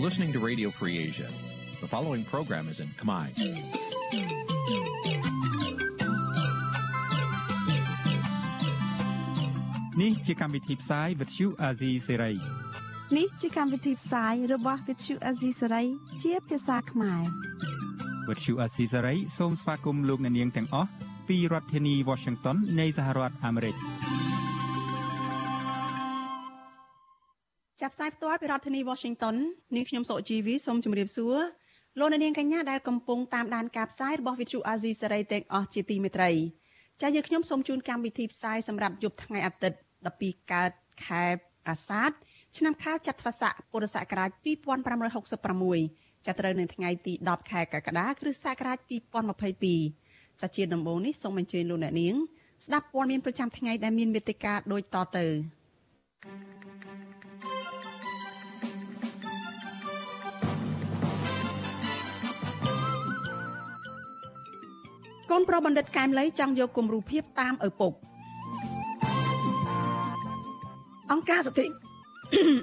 listening to Radio Free Asia. The following program is in Khmer. នេះជាកម្មវិធីផ្សាយ Vuthu Azizi Serai នេះជាកម្មវិធីផ្សាយរបស់ Vuthu Azizi Serai ជាភាសាខ្មែរ Vuthu Azizi Serai សូមស្វាគមន៍លោកអ្នកនាងទាំងអស់ពីរដ្ឋធានី Washington នៃសហរដ្ឋអាមេរិក ចាប់ផ្សាយផ្ទាល់ពីរដ្ឋធានី Washington នាងខ្ញុំសុកជីវីសូមជម្រាបសួរលោកអ្នកនាងកញ្ញាដែលកំពុងតាមដានការផ្សាយរបស់ Vuthu Azizi Serai ទាំងអស់ជាទីមេត្រីចា៎យើងខ្ញុំសូមជូនកម្មវិធីផ្សាយសម្រាប់យប់ថ្ងៃអាទិត្យ12កើតខែអាសាឍឆ្នាំខាលចត្វាស័កពុរសករាជ2566ចាប់ត្រូវនៅថ្ងៃទី10ខែកក្កដាគ្រិស្តសករាជ2022ចា៎ជាដំបូងនេះសូមអញ្ជើញលោកអ្នកនាងស្ដាប់ព័ត៌មានប្រចាំថ្ងៃដែលមានមេត្តាដូចតទៅ កូនប្រុសបណ្ឌិតកែមលីចង់យកគំរូភាពតាមឪពុកអង្គការសិទ្ធិ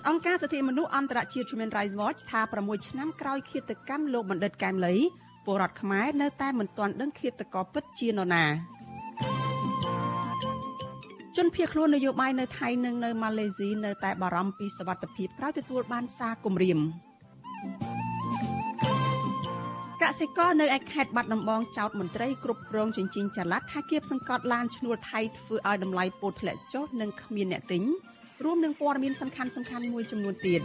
អង្គការសិទ្ធិមនុស្សអន្តរជាតិ Human Rights Watch ថា6ឆ្នាំក្រោយឃាតកម្មលោកបណ្ឌិតកែមលីពលរដ្ឋខ្មែរនៅតែមិនទាន់ដឹងឃាតករពិតជានរណាជនភៀសខ្លួននយោបាយនៅថៃនិងនៅម៉ាឡេស៊ីនៅតែបារម្ភពីសវត្ថិភាពក្រោយទទួលបានសារគំរាមក សិករនៅឯខេត្តបាត់ដំបងចោតមន្ត្រីគ្រប់គ្រងចិញ្ចីចល័តថាគៀបសង្កត់ឡានឈ្នួលថៃធ្វើឲ្យតម្លៃពោតធ្លាក់ចុះនិងគ្មានអ្នកទិញរួមនឹងព័ត៌មានសំខាន់សំខាន់មួយចំនួនទៀត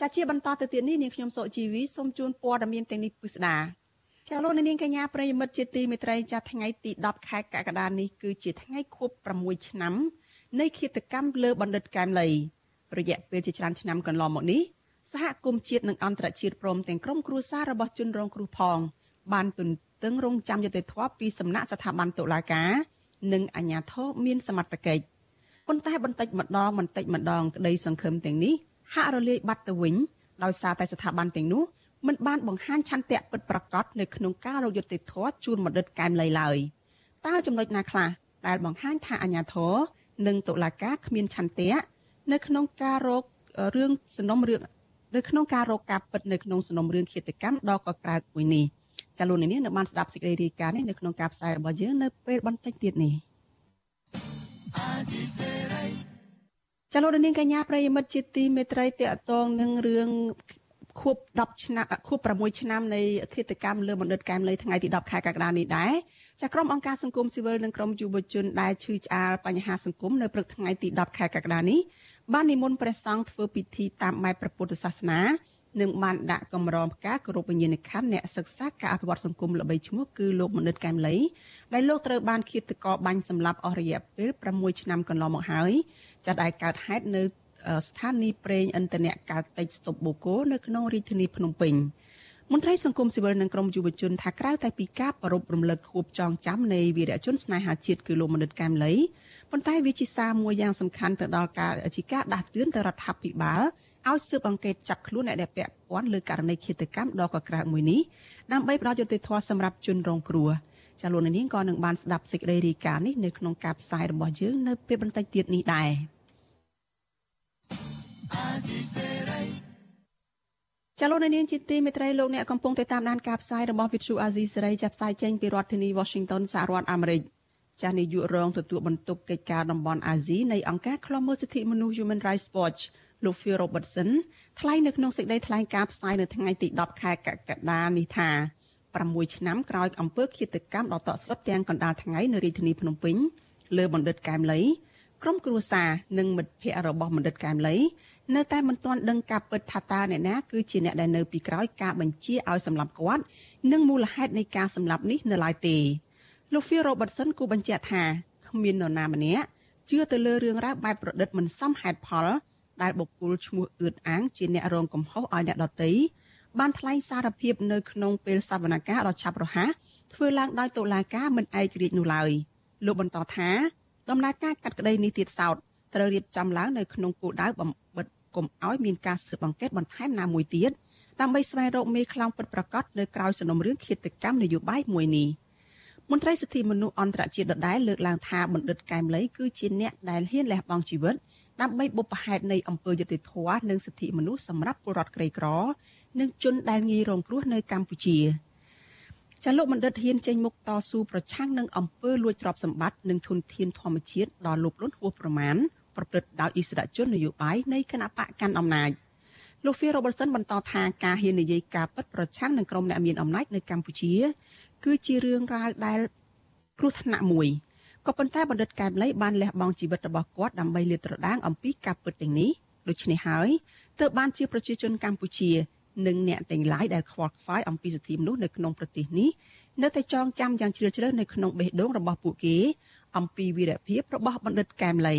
ចាជាបន្តទៅទៀតនេះនាងខ្ញុំសុជីវីសូមជូនព័ត៌មានទាំងនេះពិស្ដាចាលោកនាងកញ្ញាប្រិយមិត្តជាទីមេត្រីចាថ្ងៃទី10ខែកក្កដានេះគឺជាថ្ងៃខួប6ឆ្នាំនៃឃាតកម្មលើបណ្ឌិតកែមលីរយៈពេលជាច្រើនឆ្នាំកន្លងមកនេះ សហគមន៍ជាតិនិងអន្តរជាតិព្រមទាំងក្រុមគ្រួសាររបស់ជនរងគ្រោះផង បានទន្ទឹងរង់ចាំយុត្តិធម៌ពីសំណាក់ស្ថាប័នតុលាការនិងអាជ្ញាធរមានសមត្ថកិច្ចប៉ុន្តែបន្តិចម្ដងបន្តិចម្ដងក្តីសង្ឃឹមទាំងនេះហាក់រលាយបាត់ទៅវិញដោយសារតែស្ថាប័នទាំងនោះមិនបានបង្ហាញឆន្ទៈពិតប្រាកដនៅក្នុងការរកយុត្តិធម៌ជូនបណ្ឌិតកែមលីឡើយតើចំណុចណាខ្លះដែលបង្ហាញថាអាជ្ញាធរនិងតុលាការគ្មានឆន្ទៈនៅក្នុងការរករឿងសំណុំរឿង នៅក្នុងការរកការពិតនៅក្នុងសំណុំរឿងឃាតកម្មដ៏កក្រើកមួយនេះចាលោកនាងនៅបានស្ដាប់សេចក្តីរាយការណ៍នេះនៅក្នុងការផ្សាយរបស់យើងនៅពេលបន្តិចទៀតនេះចាលោកនាងកញ្ញាប្រិយមិត្តជាទីមេត្រីតកតងនឹងរឿងខួប10ឆ្នាំខួប6ឆ្នាំនៃឃាតកម្មលើបណ្ឌិតកែមលីថ្ងៃទី10ខែកក្កដានេះដែរចាក្រុមអង្គការសង្គមស៊ីវិលនិងក្រុមយុវជនដែលឈឺឆ្អាលបញ្ហាសង្គមនៅព្រឹកថ្ងៃទី10ខែកក្កដានេះ បាននិមន្តព្រះសង្ឃធ្វើពិធីតាមបែបព្រះពុទ្ធសាសនានិងបានដាក់កម្រងផ្កាគោរពវិញ្ញាណក្ខន្ធអ្នកសិក្សាការអភិវឌ្ឍសង្គមល្បីឈ្មោះគឺលោកមនិតកែមលីដែលលោកត្រូវបានឃាតករបាញ់សម្លាប់អស់រយៈពេល6ឆ្នាំកន្លងមកហើយចាត់ដែលកើតហេតុនៅស្ថានីយ៍ប្រេងឥន្ធនៈកាល់តិចស្តុបបូកូនៅក្នុងរាជធានីភ្នំពេញមន្ត្រីសង្គមស៊ីវិលនិងក្រមយុវជនថាក្រៅតែពីការប្រពរំលឹកខួបចងចាំនៃវីរៈជនស្នេហាជាតិគឺលោកមនិតកែមលី ប៉ុន្តែវាជាសារមួយយ៉ាងសំខាន់ទៅដល់ការជាការដាស់តឿនទៅរដ្ឋាភិបាលឲ្យស៊ើបអង្កេតចាប់ខ្លួនអ្នកដែលពាក់ព័ន្ធលើករណីឃាតកម្មដ៏កក្រើកមួយនេះដើម្បីផ្ដល់យុត្តិធម៌សម្រាប់ជនរងគ្រោះចាលោកនាងក៏នឹងបានស្ដាប់សេចក្តីរាយការណ៍នេះនៅក្នុងការផ្សាយរបស់យើងនៅពេលបន្តិចទៀតនេះដែរចលនានាងជាទីមេត្រីលោកអ្នកកំពុងតែតាមដានការផ្សាយរបស់ Vithu Azizi សេរីចាប់ផ្សាយចេញពីរដ្ឋធានី Washington សហរដ្ឋអាមេរិក ចាស់នាយករងទទួលបន្ទុកកិច្ចការតំបន់អាស៊ីនៃអង្គការឃ្លាំមើលសិទ្ធិមនុស្ស Human Rights Watch លោក Phil Robertson ថ្លែងនៅក្នុងសេចក្តីថ្លែងការណ៍ផ្សាយនៅថ្ងៃទី10ខែកក្កដានេះថា6ឆ្នាំក្រោយអំពើឃាតកម្មដ៏តក់ស្លុតទាំងកណ្ដាលថ្ងៃនៅរាជធានីភ្នំពេញលើបណ្ឌិតកែមលីក្រុមគ្រួសារនិងមិត្តភ័ក្តិរបស់បណ្ឌិតកែមលីនៅតែមិនទាន់ដឹងការពិតថាតើអ្នកណាគឺជាអ្នកដែលនៅពីក្រោយការបញ្ជាឲ្យសម្លាប់គាត់និងមូលហេតុនៃការសម្លាប់នេះនៅឡើយទេ លោក Phil Robertson គូបញ្ជាក់ថាគ្មាននរណាម្នាក់ជឿទៅលើរឿងរ៉ាវបែបប្រឌិតមិនសមហេតុផល ដែលបុគ្គលឈ្មោះអឿតអាងជាអ្នករងកំហុសឲ្យអ្នកដទៃបានថ្លែងសារភាពនៅក្នុងពេលសវនកម្មដ៏ឆាប់រហ័សធ្វើឡើងដោយតុលាការមិនឯករាជ្យនោះឡើយលោកបន្តថាដំណើរការកាត់ក្តីនេះទៀតសោតត្រូវរៀបចំឡើងនៅក្នុងគោលដៅបំបិតកុំឲ្យមានការស៊ើបអង្កេតបន្ថែមណាមួយទៀតដើម្បីស្វែងរកមេខ្លោងពិតប្រាកដនៅក្រៅសំណុំរឿងឃាតកម្មនយោបាយមួយនេះ មន្ត្រីសិទ្ធិមនុស្សអន្តរជាតិដដែលលើកឡើងថាបណ្ឌិតកែមលីគឺជាអ្នកដែលហ៊ានលះបង់ជីវិតដើម្បីបុព្វហេតុនៃអំពើយុត្តិធម៌និងសិទ្ធិមនុស្សសម្រាប់ពលរដ្ឋក្រីក្រ និងជនដែលងាយរងគ្រោះនៅកម្ពុជាចាលោកបណ្ឌិតហ៊ានចេញមុខតស៊ូប្រឆាំងនឹងអំពើលួចទ្រព្យសម្បត្តិនិងធនធានធម្មជាតិដ៏លោភលន់ហួសប្រមាណប្រព្រឹត្តដោយអិសរាជជននយោបាយនៃគណៈបកកាន់អំណាចលោក Phil Robertson បន្តថាការហ៊ាននិយាយការពិតប្រឆាំងនឹងក្រុមអ្នកមានអំណាចនៅកម្ពុជា គឺជារឿងរ៉ាវដែលគ្រោះថ្នាក់មួយក៏ប៉ុន្តែបណ្ឌិតកែមលីបានលះបង់ជីវិតរបស់គាត់ដើម្បីលាតត្រដាងអំពីការពិតទាំងនេះដូច្នេះហើយទើបបានជាប្រជាជនកម្ពុជានិងអ្នកទាំងឡាយដែលខ្វល់ខ្វាយអំពីសិទ្ធិមនុស្សនៅក្នុងប្រទេសនេះនៅតែចងចាំយ៉ាងជ្រាលជ្រៅនៅក្នុងបេះដូងរបស់ពួកគេអំពីវីរភាពរបស់បណ្ឌិតកែមលី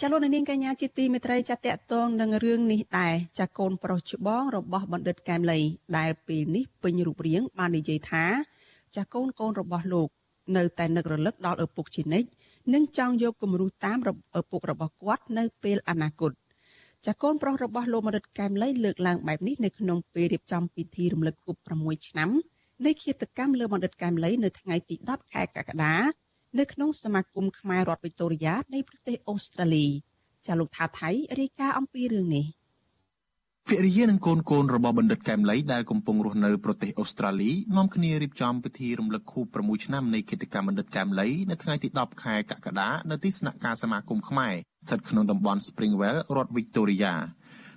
ចលនានាងកញ្ញាជាទីមេត្រីចាតតងនឹងរឿងនេះដែរចាកូនប្រុសច្បងរបស់បណ្ឌិតកែមលីដែលពេលនេះពេញរូបរាងបាននិយាយថាចាកូនកូនរបស់លោក នៅតែនឹករលឹកដល់ឪពុកជានិច្ចនិងចង់យកគំរូតាមឪពុករបស់គាត់នៅពេលអនាគតចាកូនប្រុសរបស់លោកមរិតកែមលីលើកឡើងបែបនេះនៅក្នុងពេលរៀបចំពិធីរំលឹកខួប6ឆ្នាំនៃឃាតកម្មលើបណ្ឌិតកែមលីនៅថ្ងៃទី10ខែកក្កដា នៅក្នុងសមាគមខ្មែររដ្ឋវីតូរីយ៉ានៃប្រទេសអូស្ត្រាលីចាលោកថាថៃរាយការណ៍អំពីរឿងនេះភរិយានិងកូនកូនរបស់បណ្ឌិតកែមលីដែលកំពុងរស់នៅប្រទេសអូស្ត្រាលីនាំគ្នារៀបចំពិធីរំលឹកខួប6ឆ្នាំនៃកិច្ចកម្មបណ្ឌិតកែមលីនៅថ្ងៃទី10ខែកក្កដានៅទីស្នាក់ការសមាគមខ្មែរស្ថិតក្នុងតំបន់ Springwell រដ្ឋ Victoria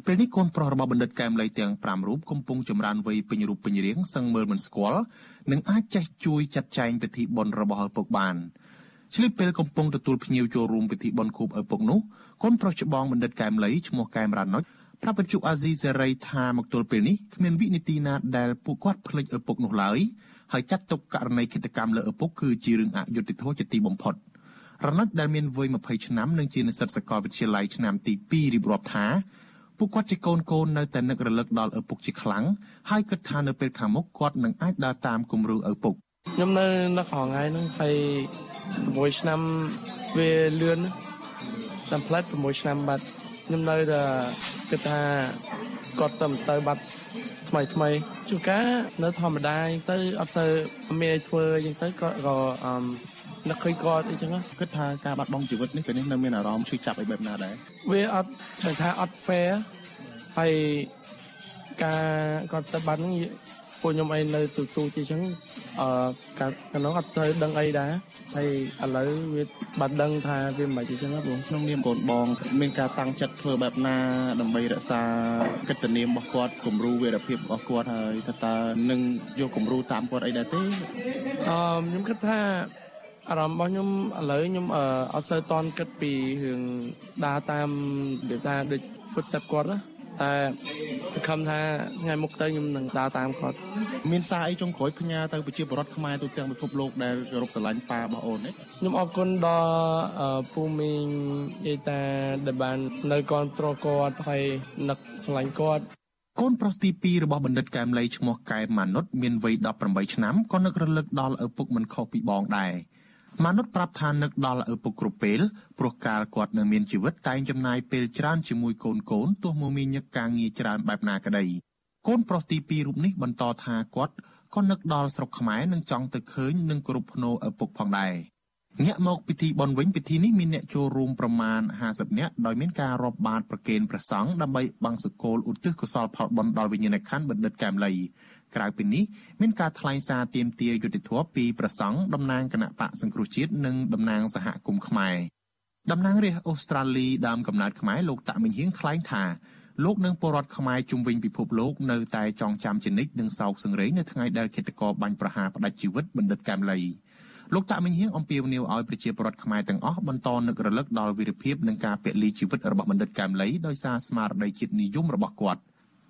ពេលនេះកូនប្រុសរបស់បណ្ឌិតកែមលីទាំង5រូបកំពុងចម្រើនវ័យពេញរូបពេញរាងសឹងមើលមិនស្គាល់និងអាចចេះជួយចាត់ចែងពិធីបុណ្យរបស់ឪពុកបាន ឆ្លៀតពេលកំពុងទទួលភ្ញៀវចូលរួមពិធីបុណ្យខួបឪពុកនោះកូនប្រុសច្បងបណ្ឌិតកែមលីឈ្មោះកែមរ៉ាណុចប្រាប់បញ្ជុអាស៊ីសេរីថាមកទល់ពេលនេះគ្មានវិនិតិណាដែលពួកគាត់ភ្លេចឪពុកនោះឡើយហើយចាត់ទុកករណីឃាតកម្មលើឪពុកគឺជារឿងអយុត្តិធម៌ជាទីបំផុតរណិតដែលមានវ័យ20ឆ្នាំនិងជានិស្សិតសាកលវិទ្យាល័យឆ្នាំទី2រៀបរាប់ថាពួកគាត់ជាកូនកូននៅតែនឹករលឹកដល់ឪពុកជាខ្លាំងហើយគិតថានៅពេលខាងមុខគាត់នឹងអាចដើរតាមគំរូឪពុកខ្ញុំនៅនៅខងថ្ងៃហ្នឹងហើយ 6ឆ្នាំវាលឿនតាមផ្លែត6ឆ្នាំបាត់ខ្ញុំនៅតែគិតថាគាត់ទៅទៅបាត់ថ្មីថ្មីជួនកាលនៅធម្មតាទៅអត់សូវមានអីធ្វើអញ្ចឹងទៅគាត់ក៏អឺនឹកឃើញគាត់អីចឹងគិតថាការបាត់បង់ជីវិតនេះពេលនេះនៅមានអារម្មណ៍ឈឺចាប់អីបែបណាដែរវាអត់ដឹងថាអត់ fair ហើយការគាត់ទៅបាត់ហ្នឹង ពួកខ្ញុំអីនៅទូទូទីចឹងអឺកាលនោះអត់ត្រូវដឹងអីដែរហើយឥឡូវវាបាត់ដឹងថាវាមិនបាច់ចឹងបងក្នុងនាមកូនបង មានការតាំងចិត្តធ្វើបែបណា ដើម្បីរក្សាកិត្តិនាមរបស់គាត់គំរូវីរភាពរបស់គាត់ហើយថាតើនឹងយកគំរូតាមគាត់អីដែរទេអឺខ្ញុំគិតថាអារម្មណ៍របស់ខ្ញុំឥឡូវខ្ញុំអត់សូវតន់គិតពីរឿងដើរតាមដូចថាដូច footstep គាត់ណា តែសង្ឃឹមថាថ្ងៃមុខទៅខ្ញុំនឹងដើរតាមគាត់មានសារអីចុងក្រោយផ្ញើទៅប្រជាពលរដ្ឋខ្មែរទូទាំងពិភពលោកដែលគោរពស្រឡាញ់ប៉ារបស់អូននេះខ្ញុំអរគុណដល់ពូមីងយាយតាដែលបាននៅគ្រប់គ្រងគាត់ហើយនឹកស្រឡាញ់គាត់កូនប្រុសទី2របស់បណ្ឌិតកែមលីឈ្មោះកែមម៉ានុតមានវ័យ18ឆ្នាំក៏នឹករលឹកដល់ឪពុកមិនខុសពីបងដែរ មានុតប្រាប់ថានឹកដល់ឪពុកគ្រប់ពេលព្រោះកាលគាត់នៅមានជីវិតតែងចំណាយពេលច្រើនជាមួយកូនកូនទោះមកមានញឹកការងារច្រើនបែបណាក្តីកូនប្រុសទី2រូបនេះបន្តថាគាត់ក៏នឹកដល់ស្រុកខ្មែរនិងចង់ទៅឃើញនិងគោរពភ្នូឪពុកផងដែរងាកមកពិធីបន់វិញពិធីនេះមានអ្នកចូលរួមប្រមាណ50នាក់ដោយមានការរាប់បាតប្រគេនព្រះសង្ឃដើម្បីបង្សុកូលឧទ្ទិសកុសលផលបុណ្យដល់វិញ្ញាណក្ខន្ធបណ្ឌិតកែមលី ក្រៅពីនេះមានការថ្លែងសារទាមទារយុត្តិធម៌ពីព្រះសង្ឃតំណាងគណៈបកសង្គ្រោះជាតិនិងតំណាងសហគមន៍ខ្មែរតំណាងរាស្ត្រអូស្ត្រាលីដើមកំណើតខ្មែរលោកតាក់មិញហៀងថ្លែងថាលោកនិងពលរដ្ឋខ្មែរជុំវិញពិភពលោកនៅតែចងចាំជានិច្ចនិងសោកសង្រេងនៅថ្ងៃដែលឃាតករបាញ់ប្រហារផ្តាច់ជីវិតបណ្ឌិតកែមលីលោកតាក់មិញហៀងអំពាវនាវឲ្យប្រជាពលរដ្ឋខ្មែរទាំងអស់បន្តនឹករលឹកដល់វីរភាពនិងការពលីជីវិតរបស់បណ្ឌិតកែមលីដោយសារស្មារតីជាតិនិយមរបស់គាត់។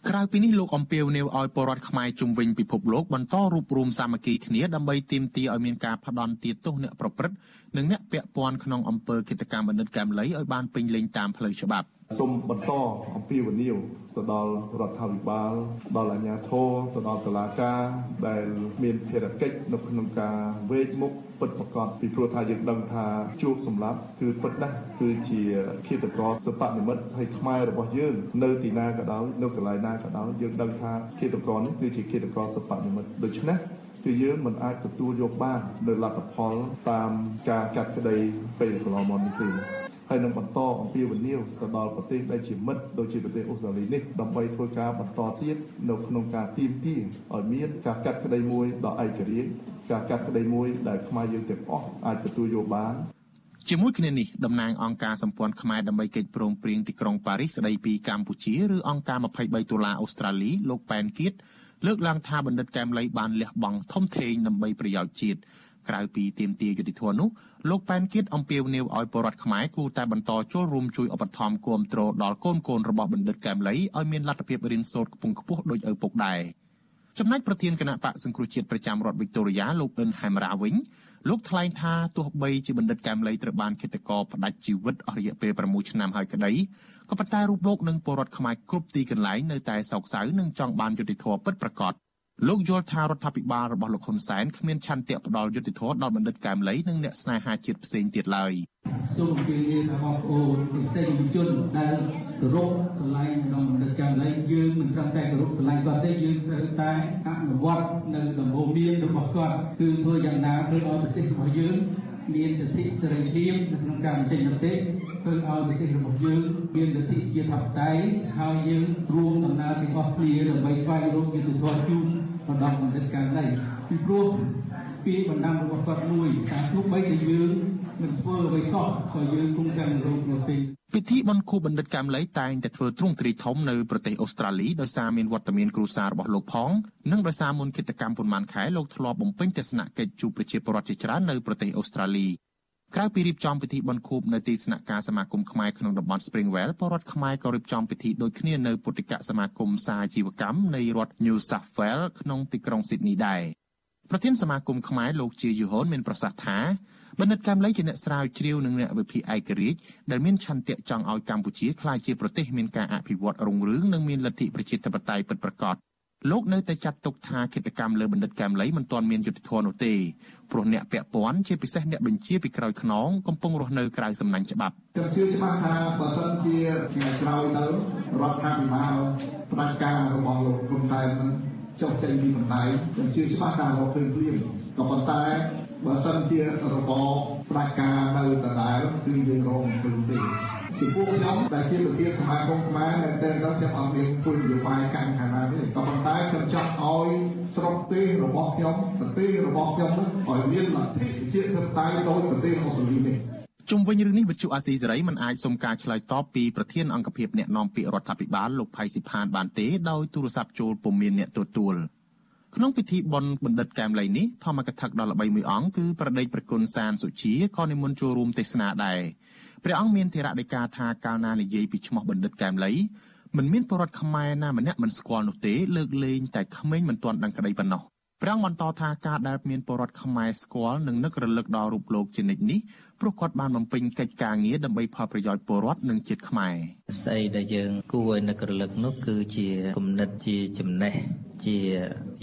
ក្រៅពីនេះលោកអំពាវនាវឲ្យពលរដ្ឋខ្មែរជុំវិញពិភពលោកបន្តរួបរวมសាមគ្គីគ្នាដើម្បីទាមទារឲ្យមានការផ្ដន់ទាទោសអ្នកប្រព្រឹត្តនិងអ្នកពាក់ព័ន្ធក្នុងអំពើកិច្ចកម្មអនិច្ចកម្មលីឲ្យបានពេញលេញតាមផ្លូវច្បាប់ សូមបន្តអំពាវនាវទៅដល់រដ្ឋាភិបាលដល់អាជ្ញាធរទៅដល់តុលាការដែលមានភារកិច្ចនៅក្នុងការវេកមុខពិតប្រកបពីព្រោះថាយើងដឹងថាជួបសម្លាប់គឺពិតណាស់គឺជាឃាតករសិប្បនិមិត្តហើយខ្មែររបស់យើងនៅទីណាក៏ដោយនៅកន្លែងណាក៏ដោយយើងដឹងថាឃាតករនេះគឺជាឃាតករសិប្បនិមិត្តដូច្នេះគឺយើងមិនអាចទទួលយកបាននៅលទ្ធផលតាមការកាត់ក្តីពេលកន្លងមកនេះទេ ហើយនឹងបន្តអំពាវនាវទៅដល់ប្រទេសដែលជាមិត្តដូចជាប្រទេសអូស្ត្រាលីនេះដើម្បីធ្វើការបន្តទៀតនៅក្នុងការទៀមទាឲ្យមានការកាត់ក្តីមួយដ៏ឯករាជ្យការកាត់ក្តីមួយដែលខ្មែរយើងទាំងអស់អាចទទួលយកបានជាមួយគ្នានេះតំណាងអង្គការសម្ព័ន្ធខ្មែរដើម្បីកិច្ចព្រមព្រៀងទីក្រុងប៉ារីសស្តីពីកម្ពុជាឬអង្គការ23ដុល្លារអូស្ត្រាលីលោកប៉ែនគៀតលើកឡើងថាបណ្ឌិតកែមលីបានលះបង់ធំធេងដើម្បីប្រយោជន៍ជាតិ ក្រៅពីទៀមទាយុតិធននោះលោកប៉ែនគៀតអំពាវនាវឲ្យពលរដ្ឋខ្មែរគួរតែបន្តចូលរួមជួយឧបត្ថម្ភគាំទ្រដល់កូនកូនរបស់បណ្ឌិតកែមលីឲ្យមានលទ្ធភាពរៀនសូត្រខ្ពង់ខ្ពស់ដូចឪពុកដែរចំណែកប្រធានគណៈបកសង្គ្រោះជាតិប្រចាំរដ្ឋវីកតូរីយ៉ាលោកអ៊ិនហែមរ៉ាវិញលោកថ្លែងថាទោះបីជាបណ្ឌិតកែមលីត្រូវបានឃាតករផ្ដាច់ជីវិតអស់រយៈពេល6ឆ្នាំហើយក្តីក៏ប៉ុន្តែរូបលោកនិងពលរដ្ឋខ្មែរគ្រប់ទីកន្លែងនៅតែសោកសៅនិងចង់បានយុត្តិធម៌ពិតប្រាកដ លោកយល់ថារដ្ឋាភិបាលរបស់លោកហ៊ុនសែនគ្មានឆន្ទៈផ្ដល់យុត្តិធម៌ដល់បណ្ឌិតកែមលីនិងអ្នកស្នេហាជាតិផ្សេងទៀតឡើយសូមជម្រាបថាបងប្អូនផ្សេងជនដែលគោរពស្រឡាញ់ដល់បណ្ឌិតកែមលីយើងមិនត្រឹមតែគោរពស្រឡាញ់គាត់ទេយើងត្រូវតែអនុវត្តនៅដំបូន្មានរបស់គាត់គឺធ្វើយ៉ាងណាធ្វើឲ្យប្រទេសរបស់យើងមានសិទ្ធិសេរីភាពនៅក្នុងការបញ្ចេញមតិធ្វើឲ្យប្រទេសរបស់យើងមានលទ្ធិជាធិបតេយ្យហើយយើងរួមដំណើរទាំងអស់គ្នាដើម្បីស្វែងរកយុត្តិធម៌ជូន បណ្ដំបណ្ឌិតកែវណីពីព្រោះពាក្យបណ្ដាំរបស់គាត់មួយថាទោះបីតែយើងមិនធ្វើអ្វីសោះក៏យើងគង់តែរកនៅពេលពិធីបន់ខួបបណ្ឌិតកែមលីតែងតែធ្វើទ្រង់ទ្រីធំនៅប្រទេសអូស្ត្រាលីដោយសារមានវត្តមានគ្រួសាររបស់លោកផងនិងដោយសារមុនគិតកម្មប៉ុន្មានខែលោកធ្លាប់បំពេញទស្សនកិច្ចជួបប្រជាពលរដ្ឋជាច្រើននៅប្រទេសអូស្ត្រាលី ក្រៅពីរៀបចំពិធីបុណ្យខួបនៅទីស្នាក់ការសមាគមខ្មែរក្នុងតំបន់ Springwell ពលរដ្ឋខ្មែរក៏រៀបចំពិធីដូចគ្នានៅពុទ្ធិកសមាគមសាជីវកម្មនៃរដ្ឋ New South Wales ក្នុងទីក្រុង Sydney ដែរប្រធានសមាគមខ្មែរលោកជាយូហុនមានប្រសាសន៍ថាបណ្ឌិតកែមលីជាអ្នកស្រាវជ្រាវនិងអ្នកវិភាគឯករាជ្យដែលមានឆន្ទៈចង់ឲ្យកម្ពុជាក្លាយជាប្រទេសមានការអភិវឌ្ឍរុងរឿងនិងមានលទ្ធិប្រជាធិបតេយ្យពិតប្រាកដ លោកនៅតែចាត់ទុកថាគិតកម្មលើបណ្ឌិតកែមលីមិនទាន់មានយុត្តិធម៌នោះទេព្រោះអ្នកពាក់ព័ន្ធជាពិសេសអ្នកបញ្ជាពីក្រោយខ្នងកំពុងរស់នៅក្រៅសំណាញ់ច្បាប់ខ្ញុំជឿច្បាស់ថាបើសិនជាថ្ងៃក្រោយទៅរដ្ឋាភិបាលផ្ដាច់ការរបស់លោកហ៊ុនសែននឹងចុះចេញពីបណ្ដៃខ្ញុំជឿច្បាស់ថារកឃើញភ្លាមក៏ប៉ុន្តែបើសិនជារបបផ្ដាច់ការនៅដដែលគឺយើងរងមិនឃើញទេ ចំពោះខ្ញុំដែលជាប្រធានសមាគមខ្មែរនៅតែដល់ខ្ញុំអត់មានគោលនយោបាយកាន់ខាងណាទេក៏ប៉ុន្តែខ្ញុំចង់ឲ្យស្រុកទេសរបស់ខ្ញុំប្រទេសរបស់ខ្ញុំឲ្យមានលទ្ធិជាធិបតេយ្យដោយប្រទេសអូស្ត្រាលីនេះជុំវិញរឿងនេះវិទ្យុអាស៊ីសេរីមិនអាចសុំការឆ្លើយតបពីប្រធានអង្គភិបអ្នកណែនាំពាក្យរដ្ឋាភិបាលលោកផៃស៊ីផានបានទេដោយទូរស័ព្ទចូលពុំមានអ្នកទទួលក្នុងពិធីបុណ្យបណ្ឌិតកែមលីនេះធម្មកថាដ៏ល្បីមួយអង្គគឺប្រដេកប្រគុណសានសុជាក៏និមន្តចូលរួមទេសនាដែរ ព្រះអង្គមានធរៈដីកាថាកាលណានិយាយពីឈ្មោះបណ្ឌិតកែមលីមិនមានបរិវត្តខ្មែរណាម្នាក់មិនស្គាល់នោះទេលើកលែងតែក្មេងមិនទាន់ដឹងក្តីប៉ុណ្ណោះ ព្រះអង្គបន្តថាការដែលមានពលរដ្ឋខ្មែរស្គាល់និងនឹករលឹកដល់រូបលោកជានិច្ចនេះព្រោះគាត់បានបំពេញកិច្ចការងារដើម្បីផលប្រយោជន៍ពលរដ្ឋនិងជាតិខ្មែរស្អីដែលយើងគួរឲ្យនឹករលឹកនោះគឺជាគំនិតជាចំណេះជា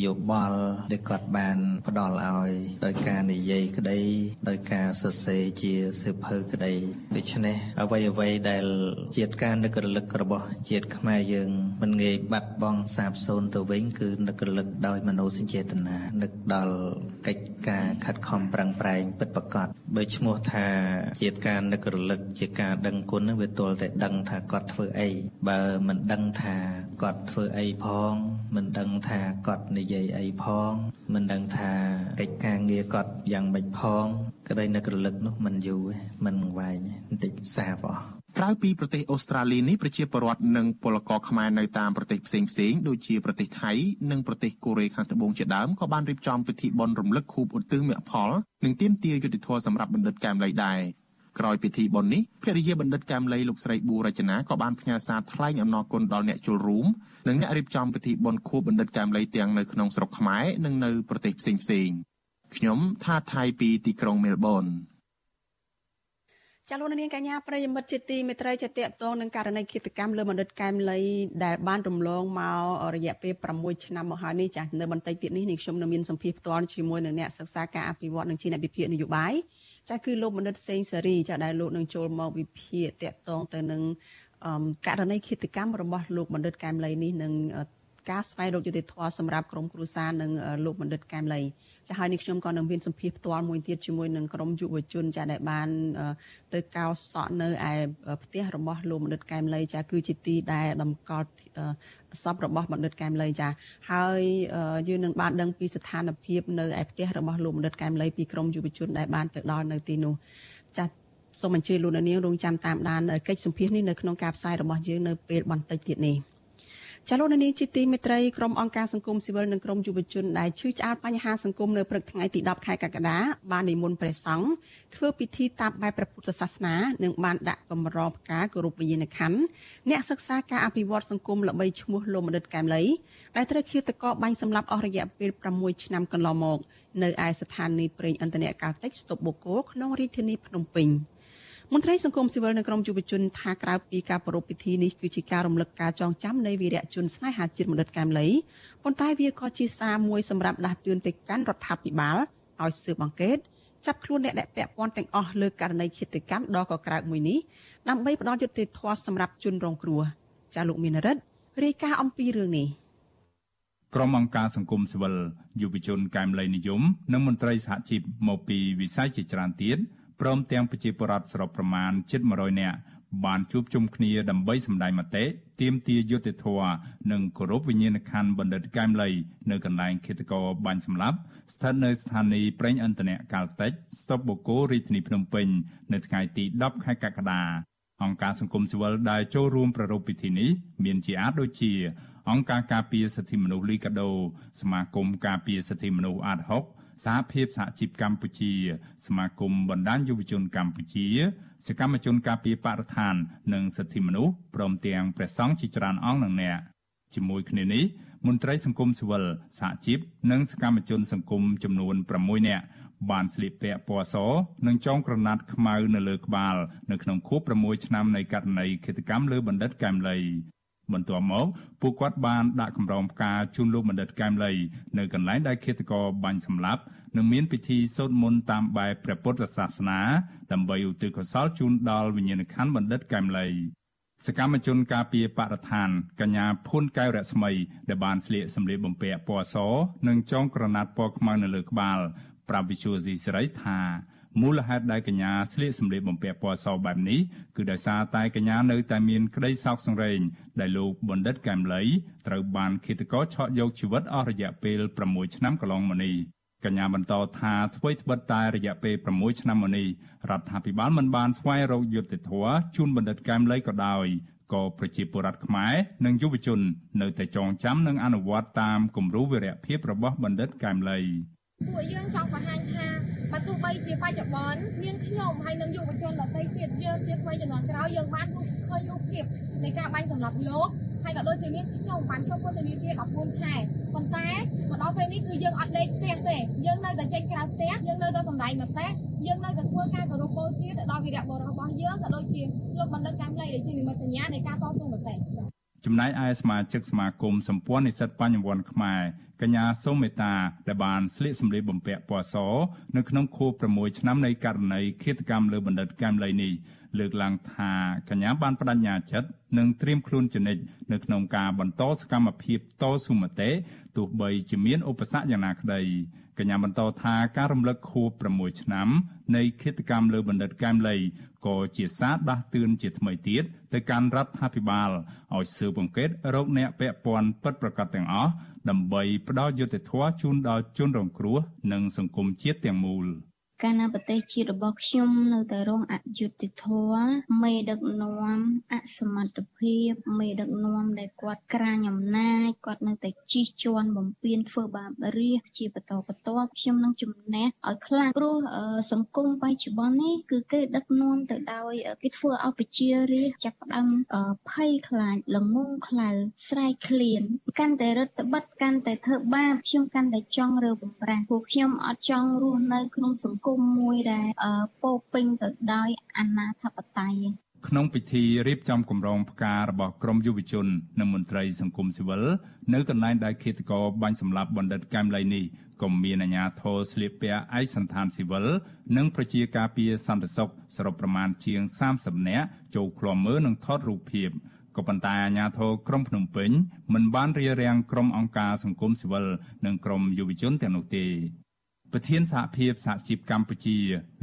យោបល់ដែលគាត់បានផ្ដល់ឲ្យដោយការនិយាយក្តីដោយការសរសេរជាសៀវភៅក្តីដូច្នេះអ្វីអ្វីដែលជាតិការនឹករលឹករបស់ជាតិខ្មែរយើងមិនងាយបាត់បង់សាបសូន្យទៅវិញគឺនឹករលឹកដោយមនោសញ្ចេតនានឹកដល់កិច្ចការខិតខំប្រឹងប្រែងពិតប្រាកដបើឈ្មោះថាជាតិការនឹករលឹកជាការដឹងគុណនឹងវាទល់តែដឹងថាគាត់ធ្វើអីបើមិនដឹងថាគាត់ធ្វើអីផង មិនដឹងថាគាត់និយាយអីផង មិនដឹងថាកិច្ចការងារគាត់យ៉ាងម៉េចផងក្តីនឹករលឹកនោះមិនយូរមិនវែងបន្តិចសាបអស់ ក្រៅពីប្រទេសអូស្ត្រាលីនេះប្រជាពលរដ្ឋនិងពលករខ្មែរនៅតាមប្រទេសផ្សេងផ្សេងដូចជាប្រទេសថៃនិងប្រទេសកូរ៉េខាងត្បូងជាដើមក៏បានរៀបចំពិធីបុណ្យរំលឹកខួបឧទ្ទិសមគ្គផលនិងទាមទារយុត្តិធម៌សម្រាប់បណ្ឌិតកែមលីដែរក្រោយពិធីបុណ្យនេះភរិយាបណ្ឌិតកែមលីលោកស្រីប៊ូរចនាក៏បានផ្ញើសារថ្លែងអំណរគុណដល់អ្នកចូលរួមនិងអ្នករៀបចំពិធីបុណ្យខួបបណ្ឌិតកែមលីទាំងនៅក្នុងស្រុកខ្មែរនិងនៅប្រទេសផ្សេងផ្សេងខ្ញុំថាថៃពីទីក្រុងមែលប៊ន ចាលោកនាងកញ្ញាប្រិយមិត្តជាទីមេត្រីជាតកតងនឹងករណីឃាតកម្មលើបណ្ឌិតកែមលីដែលបានរំលងមករយៈពេល6ឆ្នាំមកហើយនេះចានៅបន្តិចទៀតនេះនេះខ្ញុំនឹងមានសម្ភារផ្ទាល់ជាមួយនឹងអ្នកសិក្សាការអភិវឌ្ឍនិងជាអ្នកវិភាគនយោបាយចាគឺលោកបណ្ឌិតសេងសេរីចាដែលលោកនឹងចូលមកវិភាគតកតងទៅនឹងករណីឃាតកម្មរបស់លោកបណ្ឌិតកែមលីនេះនឹង ការស្វែងរកយុត្តិធម៌សម្រាប់ក្រុមគ្រួសារនិងលោកបណ្ឌិតកែមលីចាហើយនេះខ្ញុំក៏នឹងមានសម្ភារផ្ទាល់មួយទៀតជាមួយនឹងក្រុមយុវជនចាដែលបាន ទៅកោសក់នៅឯផ្ទះរបស់លោកបណ្ឌិតកែមលីចាគឺជាទីដែលតម្កល់សពរបស់បណ្ឌិតកែមលីចាហើយយើងនឹងបានដឹងពីស្ថានភាពនៅឯផ្ទះរបស់លោកបណ្ឌិតកែមលីពីក្រុមយុវជនដែលបានទៅដល់នៅទីនោះចាសូមអញ្ជើញលោកនាងរងចាំតាមដានកិច្ចសម្ភាសនេះនៅក្នុងការផ្សាយរបស់យើងនៅពេលបន្តិចទៀតនេះ ចាលោកនាងជាទីមេត្រីក្រុមអង្គការសង្គមស៊ីវិលនិងក្រុមយុវជនដែលឈឺឆ្អាលបញ្ហាសង្គមនៅព្រឹកថ្ងៃទី10ខែកក្កដាបាននិមន្តព្រះសង្ឃធ្វើពិធីតាមបែបព្រះពុទ្ធសាសនានិងបានដាក់កម្រងផ្កាគោរពវិញ្ញាណក្ខន្ធអ្នកសិក្សាការអភិវឌ្ឍសង្គមល្បីឈ្មោះលោកមនិតកែមលីដែលត្រូវឃាតករបាញ់សម្លាប់អស់រយៈពេល6ឆ្នាំកន្លងមក នៅឯស្ថានីយ៍ប្រេងឥន្ធនៈកាល់តិចស្តុបបូកូក្នុងរាជធានីភ្នំពេញ។ មន្ត្រីសង្គមស៊ីវិលនៅក្រមយុវជនថាក្រៅពីការប្រារព្ធពិធីនេះគឺជាការរំលឹកការចងចាំនៃវីរៈជនស្នេហាជាតិមនិតកែមលីប៉ុន្តែវាក៏ជាសារមួយសម្រាប់ដាស់តឿនទៅកាន់រដ្ឋាភិបាលឲ្យស៊ើបអង្កេតចាប់ខ្លួនអ្នកដែលពាក់ព័ន្ធទាំងអស់លើករណីឃាតកម្មដ៏កក្រើកមួយនេះដើម្បីផ្ដល់យុត្តិធម៌សម្រាប់ជនរងគ្រោះចាលោកមានរិទ្ធរាយការណ៍អំពីរឿងនេះក្រុមអង្គការសង្គមស៊ីវិលយុវជនកែមលីនិយម និងមន្ត្រីសហជីពមកពីវិស័យជាច្រើនទៀត ព្រមទាំងប្រជាពលរដ្ឋសរុបប្រមាណជិត100នាក់បានជួបជុំគ្នាដើម្បីសម្ដែងមតិទាមទារយុត្តិធម៌និងគោរពវិញ្ញាណក្ខន្ធបណ្ឌិតកែមលីនៅកន្លែងឃាតករបាញ់សម្លាប់ស្ថិតនៅស្ថានីយ៍ប្រេងឥន្ធនៈកាល់តិចស្តុបបូកូរាជធានីភ្នំពេញនៅថ្ងៃទី10ខែកក្កដាអង្គការសង្គមស៊ីវិលដែលចូលរួមប្រារព្ធពិធីនេះមានជាអាចដូចជាអង្គការការពារសិទ្ធិមនុស្សលីកាដូសមាគមការពារសិទ្ធិមនុស្សអាត60 សហភាពសហជីពកម្ពុជា សមាគមបណ្ដាញយុវជនកម្ពុជា សកម្មជនការពារបរិស្ថាន និងសិទ្ធិមនុស្សព្រមទាំងព្រះសង្ឃជាច្រើនអង្គនិងអ្នកជាមួយគ្នានេះមន្ត្រីសង្គមស៊ីវិលសហជីពនិងសកម្មជនសង្គមចំនួន6នាក់បានស្លៀកពាក់ពណ៌សនិងចងក្រណាត់ខ្មៅនៅលើក្បាល នៅក្នុងខួប6ឆ្នាំនៃករណីឃាតកម្មលើបណ្ឌិតកែមលី បន្ទាប់មកពួកគាត់បានដាក់កម្រងផ្កាជូនលោកបណ្ឌិតកែមលីនៅកន្លែងដែលឃាតករបាញ់សម្លាប់និងមានពិធីសូត្រមន្តតាមបែបព្រះពុទ្ធសាសនាដើម្បីឧទ្ទិសកុសលជូនដល់វិញ្ញាណក្ខន្ធបណ្ឌិតកែមលីសកម្មជនការពារបរិស្ថានកញ្ញាភួនកែវរស្មីដែលបានស្លៀកសម្លៀកបំពាក់ពណ៌សនិងចងក្រណាត់ពណ៌ខ្មៅនៅលើក្បាល ប្រាប់វិសុយស៊ីសេរីថា មូលហេតុដែលកញ្ញាស្លៀកសម្លៀកបំពាក់ពណ៌សបែបនេះគឺដោយសារតែកញ្ញានៅតែមានក្តីសោកសង្រេងដែលលោកបណ្ឌិតកែមលីត្រូវបានឃាតករឆក់យកជីវិតអស់រយៈពេល6ឆ្នាំកន្លងមកនេះកញ្ញាបន្តថាអ្វីត្បិតតែរយៈពេល6ឆ្នាំមកនេះរដ្ឋាភិបាលមិនបានស្វែងរកយុត្តិធម៌ជូនបណ្ឌិតកែមលីក៏ដោយក៏ប្រជាពលរដ្ឋខ្មែរនិងយុវជន នៅតែចងចាំនិងអនុវត្តតាមគំរូវីរភាពរបស់បណ្ឌិតកែមលី ពួកយើងចង់បង្ហាញថាបើទោះបីជាបច្ចុប្បន្នមានខ្ញុំហើយនិងយុវជនដទៃទៀតយើងជាថ្មីជំនាន់ក្រោយយើងបានឃើញរូបភាពនៃការបាញ់សម្លាប់លោកហើយក៏ដូចជាមានខ្ញុំបានចុះពន្ធនាគារ14ខែប៉ុន្តែមកដល់ពេលនេះគឺយើងអត់ដេកផ្ទះទេយើងនៅតែចេញក្រៅផ្ទះយើងនៅតែសម្ដែងមតិយើងនៅតែធ្វើការគោរពបូជាទៅដល់វីរៈបុរសរបស់យើងក៏ដូចជាលោកបណ្ឌិតកម្មលីដែលជានិមិត្តសញ្ញានៃការតស៊ូមតិចា៎ចំណែកឯសមាជិកសមាគមសម្ព័ន្ធនិស្សិតបញ្ញវន្តខ្មែរ កញ្ញាសូមេតាដែលបានស្លៀកសម្លៀកបំពាក់ពណ៌សនៅក្នុងខួប6ឆ្នាំនៃករណីឃាតកម្មលើបណ្ឌិតកែមលីនេះ លើកឡើងថាកញ្ញាបានបដិញ្ញាចិត្តនិងត្រៀមខ្លួនជានិច្ចនៅក្នុងការបន្តសកម្មភាពតស៊ូមតិទោះបីជាមានឧបសគ្គយ៉ាងណាក្តីកញ្ញាបន្តថាការរំលឹកខួប6ឆ្នាំនៃឃាតកម្មលើបណ្ឌិតកែមលីក៏ជាសារដាស់តឿនជាថ្មីទៀតទៅកាន់រដ្ឋាភិបាលឲ្យស៊ើបអង្កេតរោគអ្នកពាក់ព័ន្ធពិតប្រាកដទាំងអស់ដើម្បីផ្ដល់យុត្តិធម៌ជូនដល់ជនរងគ្រោះនិងសង្គមជាតិទាំងមូល។ កាលណាប្រទេសជាតិរបស់ខ្ញុំនៅតែរងអយុត្តិធម៌មេដឹកនាំអសមត្ថភាពមេដឹកនាំដែលគាត់ក្រាញអំណាចគាត់នៅតែជិះជាន់បំពេញធ្វើបាបរាជជាបន្តបន្ទាប់ខ្ញុំនឹងជំនះឲ្យខ្លាំងព្រោះសង្គមបច្ចុប្បន្ននេះគឺគេដឹកនាំទៅដោយគេធ្វើឲ្យប្រជារាស្ត្រចាប់ផ្ដើមភ័យខ្លាចល្ងងខ្លៅស្រែកឃ្លានកាន់តែរដ្ឋបិទកាន់តែធ្វើបាបខ្ញុំកាន់តែចង់រើបំប្រាស់ពួកខ្ញុំអត់ចង់រស់នៅក្នុងសង្គមមួយដែលពោពេញទៅដោយអនាធបត័យក្នុងពិធីរៀបចំគម្រោងផ្ការបស់ក្រមយុវជននិងមន្ត្រីសង្គមស៊ីវិលនៅកន្លែងដែលឃាតករបាញ់សម្លាប់បណ្ឌិតកែមលីនេះក៏មានអាជ្ញាធរស្លៀកពាក់ឯកសណ្ឋានស៊ីវិលនិងប្រជាការពារសន្តិសុខសរុបប្រមាណជាង30នាក់ចូលឃ្លាំមើលនិងថតរូបភាពក៏ប៉ុន្តែអាជ្ញាធរក្រុងភ្នំពេញមិនបានរារាំងក្រុមអង្គការសង្គមស៊ីវិលនិងក្រុមយុវជនទាំងនោះទេ ប្រធានសហភាពសហជីពកម្ពុជា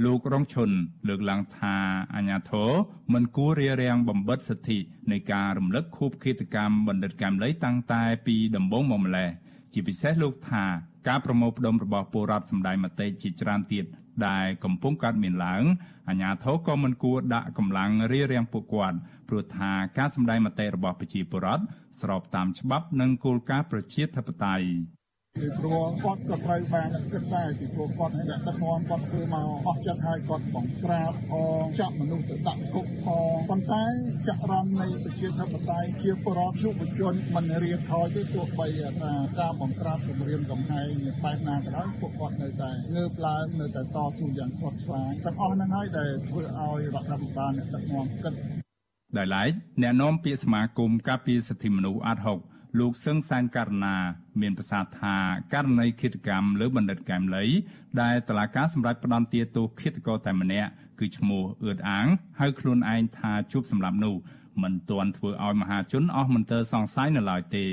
លោករងឈុនលើកឡើងថាអាញាធរមិនគួររារាំងបំបិតសិទ្ធិនៃការរំលឹកខួបឃាតកម្មបណ្ឌិតកែមលីតាំងតែពីដំបូងមកម្លេះជាពិសេសលោកថាការប្រមូលផ្ដុំរបស់ពលរដ្ឋសម្ដែងមតិជាច្រើនទៀតដែលកំពុងកើតមានឡើងអាញាធរក៏មិនគួរដាក់កម្លាំងរារាំងពួកគាត់ព្រោះថាការសម្ដែងមតិរបស់ប្រជាពលរដ្ឋស្របតាមច្បាប់និងគោលការណ៍ប្រជាធិបតេយ្យ ពីព្រោះគាត់ក៏ត្រូវបានគិតដែរពីព្រោះគាត់ឲ្យដឹកនាំគាត់ធ្វើមកអស់ចិត្តហើយគាត់បង្ក្រាបផងចាក់មនុស្សទៅដាក់គុកផងប៉ុន្តែចក្រមនៃប្រជាធិបតេយ្យជាបរិបទយុវជនមិនរៀបថយទេទោះបីថាការបង្ក្រាបគម្រាមកំហែងបែបណាក៏ដោយពួកគាត់នៅតែងើបឡើងនៅតែតស៊ូយ៉ាងស្វិតស្វាញទាំងអស់ហ្នឹងហើយដែលធ្វើឲ្យរដ្ឋាភិបាលអ្នកដឹកនាំគិតដោយឡែកអ្នកនាំពាក្យសមាគមការពារសិទ្ធិមនុស្សអាត់ហុកលោកសឹងសានករណា មានប្រសាសន៍ថាករណីឃាតកម្មលើបណ្ឌិតកែមលីដែលតឡាការសម្រាប់ផ្ដន្ទាទោសឃាតករតែម្នាក់គឺឈ្មោះអឿតអាងហៅខ្លួនឯងថាជួបសម្រាប់នោះមិនទាន់ធ្វើឲ្យមហាជនអស់មន្ទិលសង្ស័យនៅឡើយទេ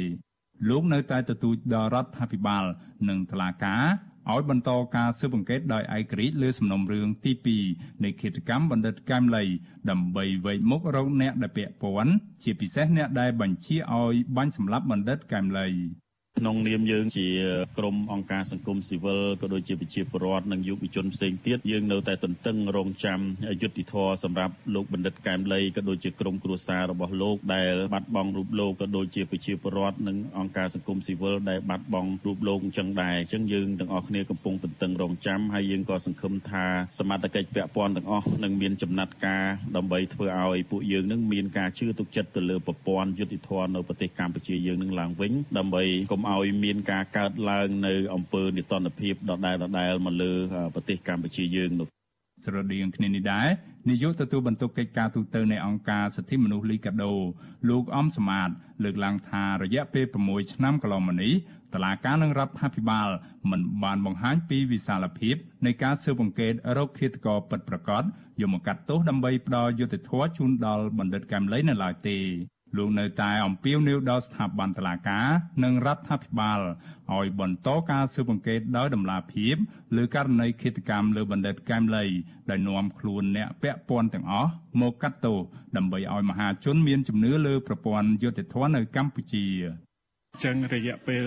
លោកនៅតែទទូចដល់រដ្ឋាភិបាល និងតឡាការឲ្យបន្តការស៊ើបអង្កេតដោយឯករាជ្យលើសំណុំរឿងទី2នៃឃាតកម្មបណ្ឌិតកែមលីដើម្បីវែកមុខរកអ្នកដែលពាក់ព័ន្ធជាពិសេសអ្នកដែលបញ្ជាឲ្យបាញ់សម្លាប់បណ្ឌិតកែមលី ក្នុងនាមយើងជាក្រមអង្គការសង្គមស៊ីវិលក៏ដូចជាប្រជាពលរដ្ឋនិងយុវជនផ្សេងទៀតយើងនៅតែទន្ទឹងរង់ចាំយុត្តិធម៌សម្រាប់លោកបណ្ឌិតកែមលីក៏ដូចជាក្រុមគ្រួសាររបស់លោកដែលបាត់បង់រូបលោកក៏ដូចជាប្រជាពលរដ្ឋនិងអង្គការសង្គមស៊ីវិលដែលបាត់បង់រូបលោកអញ្ចឹងដែរអញ្ចឹងយើងទាំងអស់គ្នាកំពុងទន្ទឹងរង់ចាំហើយយើងក៏សង្ឃឹមថាសមត្ថកិច្ចពាក់ព័ន្ធទាំងអស់នឹងមានចំណាត់ការដើម្បីធ្វើឲ្យពួកយើងនឹងមានការជឿទុកចិត្តទៅលើប្រព័ន្ធយុត្តិធម៌នៅប្រទេសកម្ពុជាយើងនឹងឡើងវិញដើម្បីកុំឲ្យមានការកើតឡើងនៅអំពើនិទានភាពដដែលដដែលមកលើប្រទេសកម្ពុជាយើងនោះស្រដៀងគ្នានេះដែរនាយកទទួលបន្ទុកកិច្ចការទូតនៃអង្គការសិទ្ធិមនុស្សលីកាដូលោកអំសមាតលើកឡើងថារយៈពេល6ឆ្នាំកន្លងមកនេះតឡាការនឹងរដ្ឋាភិបាលមិនបានបង្ហាញពីវិសាលភាពនៃការស៊ើបអង្កេតរោគឃាតករពិតប្រាកដយកមកកាត់ទោសដើម្បីផ្ដល់យុត្តិធម៌ជូនដល់បណ្ឌិតកែមលីនៅឡើយទេ លោកនៅតែអំពាវនាវដល់ស្ថាប័នតុលាការនិងរដ្ឋាភិបាលឲ្យបន្តការស៊ើបអង្កេតដោយតម្លាភាពលើករណីឃាតកម្មលើបណ្ឌិតកែមលីដែលនាំខ្លួនអ្នកពាក់ព័ន្ធទាំងអស់មកកាត់ទោសដើម្បីឲ្យមហាជនមានជំនឿលើប្រព័ន្ធយុត្តិធម៌នៅកម្ពុជា ចឹងរយៈពេល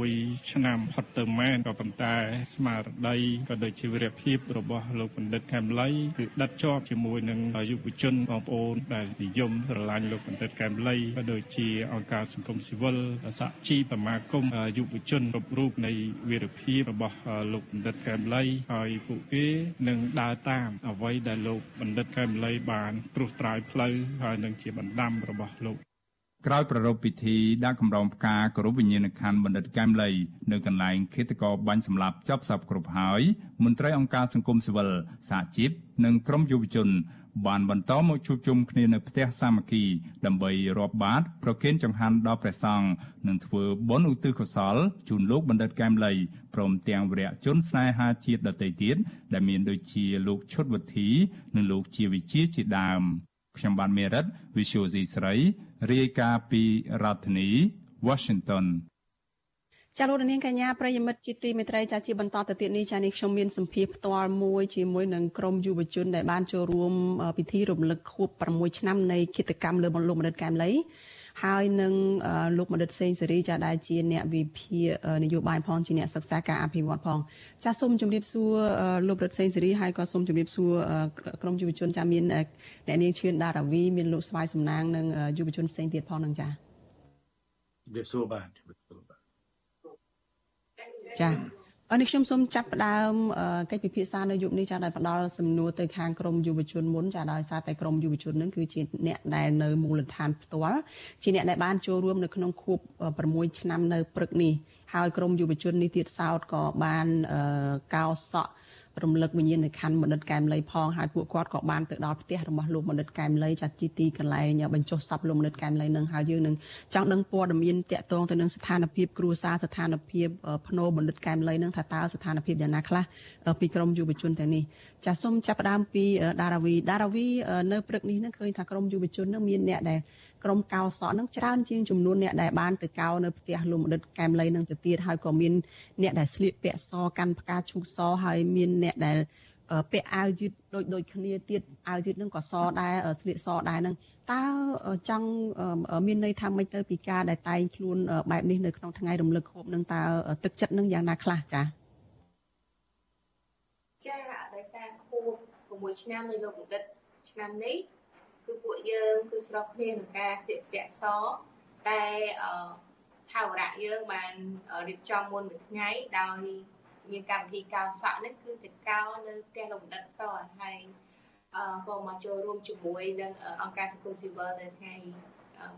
6ឆ្នាំផុតទៅមែនក៏ប៉ុន្តែស្មារតីក៏ដូចជាវិរៈភាពរបស់លោកបណ្ឌិតកែមលីគឺដិតជាប់ជាមួយនឹងយុវជនបងប្អូនដែលនិយមស្រឡាញ់លោកបណ្ឌិតកែមលីក៏ដូចជាអង្គការសង្គមស៊ីវិលសហជីពសមាគមយុវជនគ្រប់រូបនៃវិរៈភាពរបស់លោកបណ្ឌិតកែមលីហើយពួកគេនឹងដើរតាមអ្វីដែលលោកបណ្ឌិតកែមលីបានត្រួសត្រាយផ្លូវហើយនឹងជាបណ្ដាំរបស់លោក ក្រោយប្រារព្ធពិធីដាក់កម្រងផ្កាគោរពវិញ្ញាណក្ខន្ធបណ្ឌិតកែមលីនៅកន្លែងឃាតករបាញ់សម្លាប់ចប់សពគ្រប់ហើយមន្ត្រីអង្គការសង្គមស៊ីវិលសហជីពនិងក្រុមយុវជនបានបន្តមកជួបជុំគ្នានៅផ្ទះសាមគ្គីដើម្បីរាប់បាតប្រគេនចង្ហាន់ដល់ព្រះសង្ឃនិងធ្វើបុណ្យឧទ្ទិសកុសលជូនលោកបណ្ឌិតកែមលីព្រមទាំងវរៈជនស្នេហាជាតិដទៃទៀតដែលមានដូចជាលោកឈុតវុធីនិងលោកជាវិជាជាដើមខ្ញុំបានមេរិត Visual C ស្រី រាយការណ៍ពីរដ្ឋធានី Washington ចាលោកនាងកញ្ញាប្រិយមិត្តជាទីមេត្រីចាជាបន្តទៅទៀតនេះចានេះខ្ញុំមានសម្ភារផ្ទាល់មួយជាមួយនឹងក្រុមយុវជនដែលបានចូលរួមពិធីរំលឹកខួប6ឆ្នាំនៃគិតកម្មលើលោកមនិតកែមលី ហើយនឹងលោកមនិតសេងសេរីចាដែលជាអ្នកវិភាគនយោបាយផងជាអ្នកសិក្សាការអភិវឌ្ឍផងចាសូមជម្រាបសួរលោករដ្ឋសេងសេរីហើយក៏សូមជម្រាបសួរក្រុមយុវជនចាមានអ្នកនាងឈឿនដារាវីមានលោកស្វាយសំណាងនិងយុវជនផ្សេងទៀតផងនឹងចាជម្រាបសួរបាទចាអរ នេះខ្ញុំសូមចាប់ផ្ដើមកិច្ចពិភាក្សានៅយុគនេះចាដោយផ្ដល់សំណួរទៅខាងក្រមយុវជនមុនចាដោយសារតែក្រមយុវជននឹងគឺជាអ្នកដែលនៅមូលដ្ឋានផ្ទាល់ជាអ្នកដែលបានចូលរួមនៅក្នុងខួប6ឆ្នាំនៅព្រឹកនេះហើយក្រមយុវជននេះទៀតសោតក៏បានកោសក់ រំលឹកវិញ្ញាណខណ្ឌបណ្ឌិតកែមលីផងហើយពួកគាត់ក៏បានទៅដល់ផ្ទះរបស់លោកបណ្ឌិតកែមលីចាត់ជាទីកន្លែងបញ្ចុះសពលោកបណ្ឌិតកែមលីនឹងហើយយើងនឹងចង់ដឹងព័ត៌មានតាក់ទងទៅនឹងស្ថានភាពគ្រួសារស្ថានភាពភ្នោបណ្ឌិតកែមលីនឹងថាតើស្ថានភាពយ៉ាងណាខ្លះពីក្រមយុវជនទាំងនេះចាសសូមចាប់ផ្ដើមពីដារាវីដារាវីនៅព្រឹកនេះនឹងឃើញថាក្រមយុវជននឹងមានអ្នកដែល ក្រុមកោសក់នឹងច្រើនជាងចំនួនអ្នកដែលបានទៅកោនៅផ្ទះលោកមនិតកែមលីនឹងទៅទៀតហើយក៏មានអ្នកដែលស្លៀកពាក់សកាន់ផ្កាឈូកសហើយមានអ្នកដែលពាក់អាវយឺតដូចដូចគ្នាទៀតអាវយឺតនឹងក៏សដែរស្លៀកសដែរនឹងតើចង់មានន័យថាម៉េចទៅពីការដែលតែងខ្លួនបែបនេះនៅក្នុងថ្ងៃរំលឹកខួបនឹងតើទឹកចិត្តនឹងយ៉ាងណាខ្លះចា៎ចាដោយសារខួប6ឆ្នាំនៃលោកបណ្ឌិតឆ្នាំនេះ គឺពួកយើងគឺស្រុកគ្នានឹងការស្លៀកពាក់សតែថាវរៈយើងបានរៀបចំមុនមួយថ្ងៃដោយមានកម្មវិធីកោសក់នេះគឺទៅកោនៅផ្ទះលោកបណ្ឌិតតហើយអឺក៏មកចូលរួមជាមួយនឹងអង្គការសង្គមស៊ីវិលនៅថ្ងៃ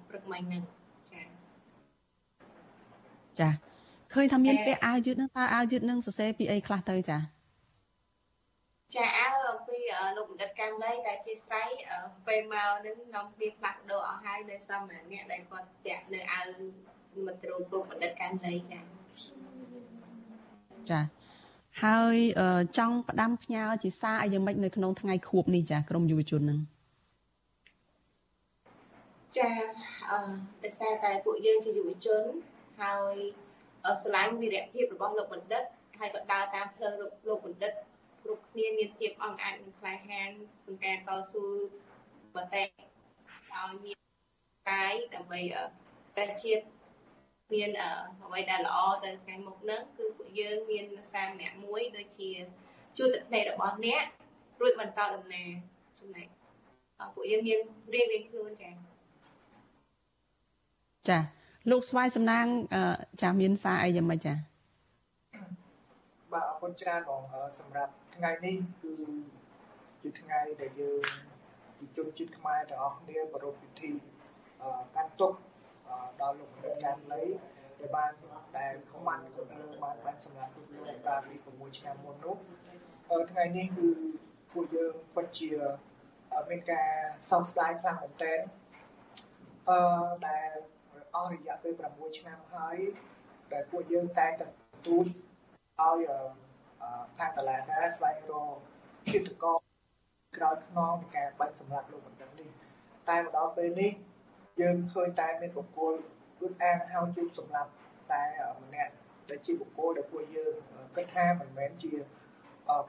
ព្រឹកមិញហ្នឹងចាចាឃើញថាមានពាក់អាវយឺតហ្នឹងតើអាវយឺតហ្នឹងសរសេរពីអីខ្លះទៅចាចាអាវអំពី លោកបណ្ឌិតកែមលីតែជាស្រ័យពេលមកនឹងនាំគ្នាផ្លាស់ប្ដូរអស់ហើយនៅសមអ្នកដែលគាត់ពាក់នៅអាវមិត្តរូបលោកបណ្ឌិតកែមលីចាចាហើយចង់ផ្ដាំផ្ញើជាសារអីយ៉ាងម៉េចនៅក្នុងថ្ងៃខួបនេះចាក្រមយុវជននឹងចាអឺដោយសារតែពួកយើងជាយុវជនហើយស្រឡាញ់វីរភាពរបស់លោកបណ្ឌិតហើយក៏ដើរតាមផ្លូវលោកបណ្ឌិត គ្រប់គ្នាមានភាពអង្អាចនិងក្លាហានក្នុងការតស៊ូបតេឲ្យមានកាយដើម្បីប្រទេសជាតិមានអ្វីដែលល្អទៅថ្ងៃមុខហ្នឹងគឺពួកយើងមានសារម្នាក់មួយដូចជាជួទឹកភ្នែករបស់អ្នករួចបន្តដំណើរចំណែកពួកយើងមានរៀបរៀងខ្លួនចាចាលោកស្វាយសំណាងចាមានសារអីយ៉ាងម៉េចចាបាទអរគុណច្រើនបងសម្រាប់ ថ្ងៃនេះគឺជាថ្ងៃដែលយើងជាជនជាតិខ្មែរទាំងអស់គ្នាប្រារព្ធពិធីកាន់ទុកដល់លោកបណ្ឌិតកានលីដែលបានដែលខ្មាន់គ្រប់លើបានបានសម្រាប់លោកលោកកាលពី6ឆ្នាំមុននោះថ្ងៃនេះគឺពួកយើងពិតជាមានការសោកស្ដាយខ្លាំងមែនទែនអឺដែលអស់រយៈពេល6ឆ្នាំហើយដែលពួកយើងតែតែទូចឲ្យ ខាងតឡាការស្វែងរកគិតកោក្រោយខ្នងនៃការបាច់សម្រាប់លោកបណ្ឌិតនេះតែមកដល់ពេលនេះយើងឃើញតែមានបុគ្គលគឺអានហៅជិះសម្រាប់តែម្នាក់ដែលជាបុគ្គលដែលពួកយើងគិតថាមិនមែនជា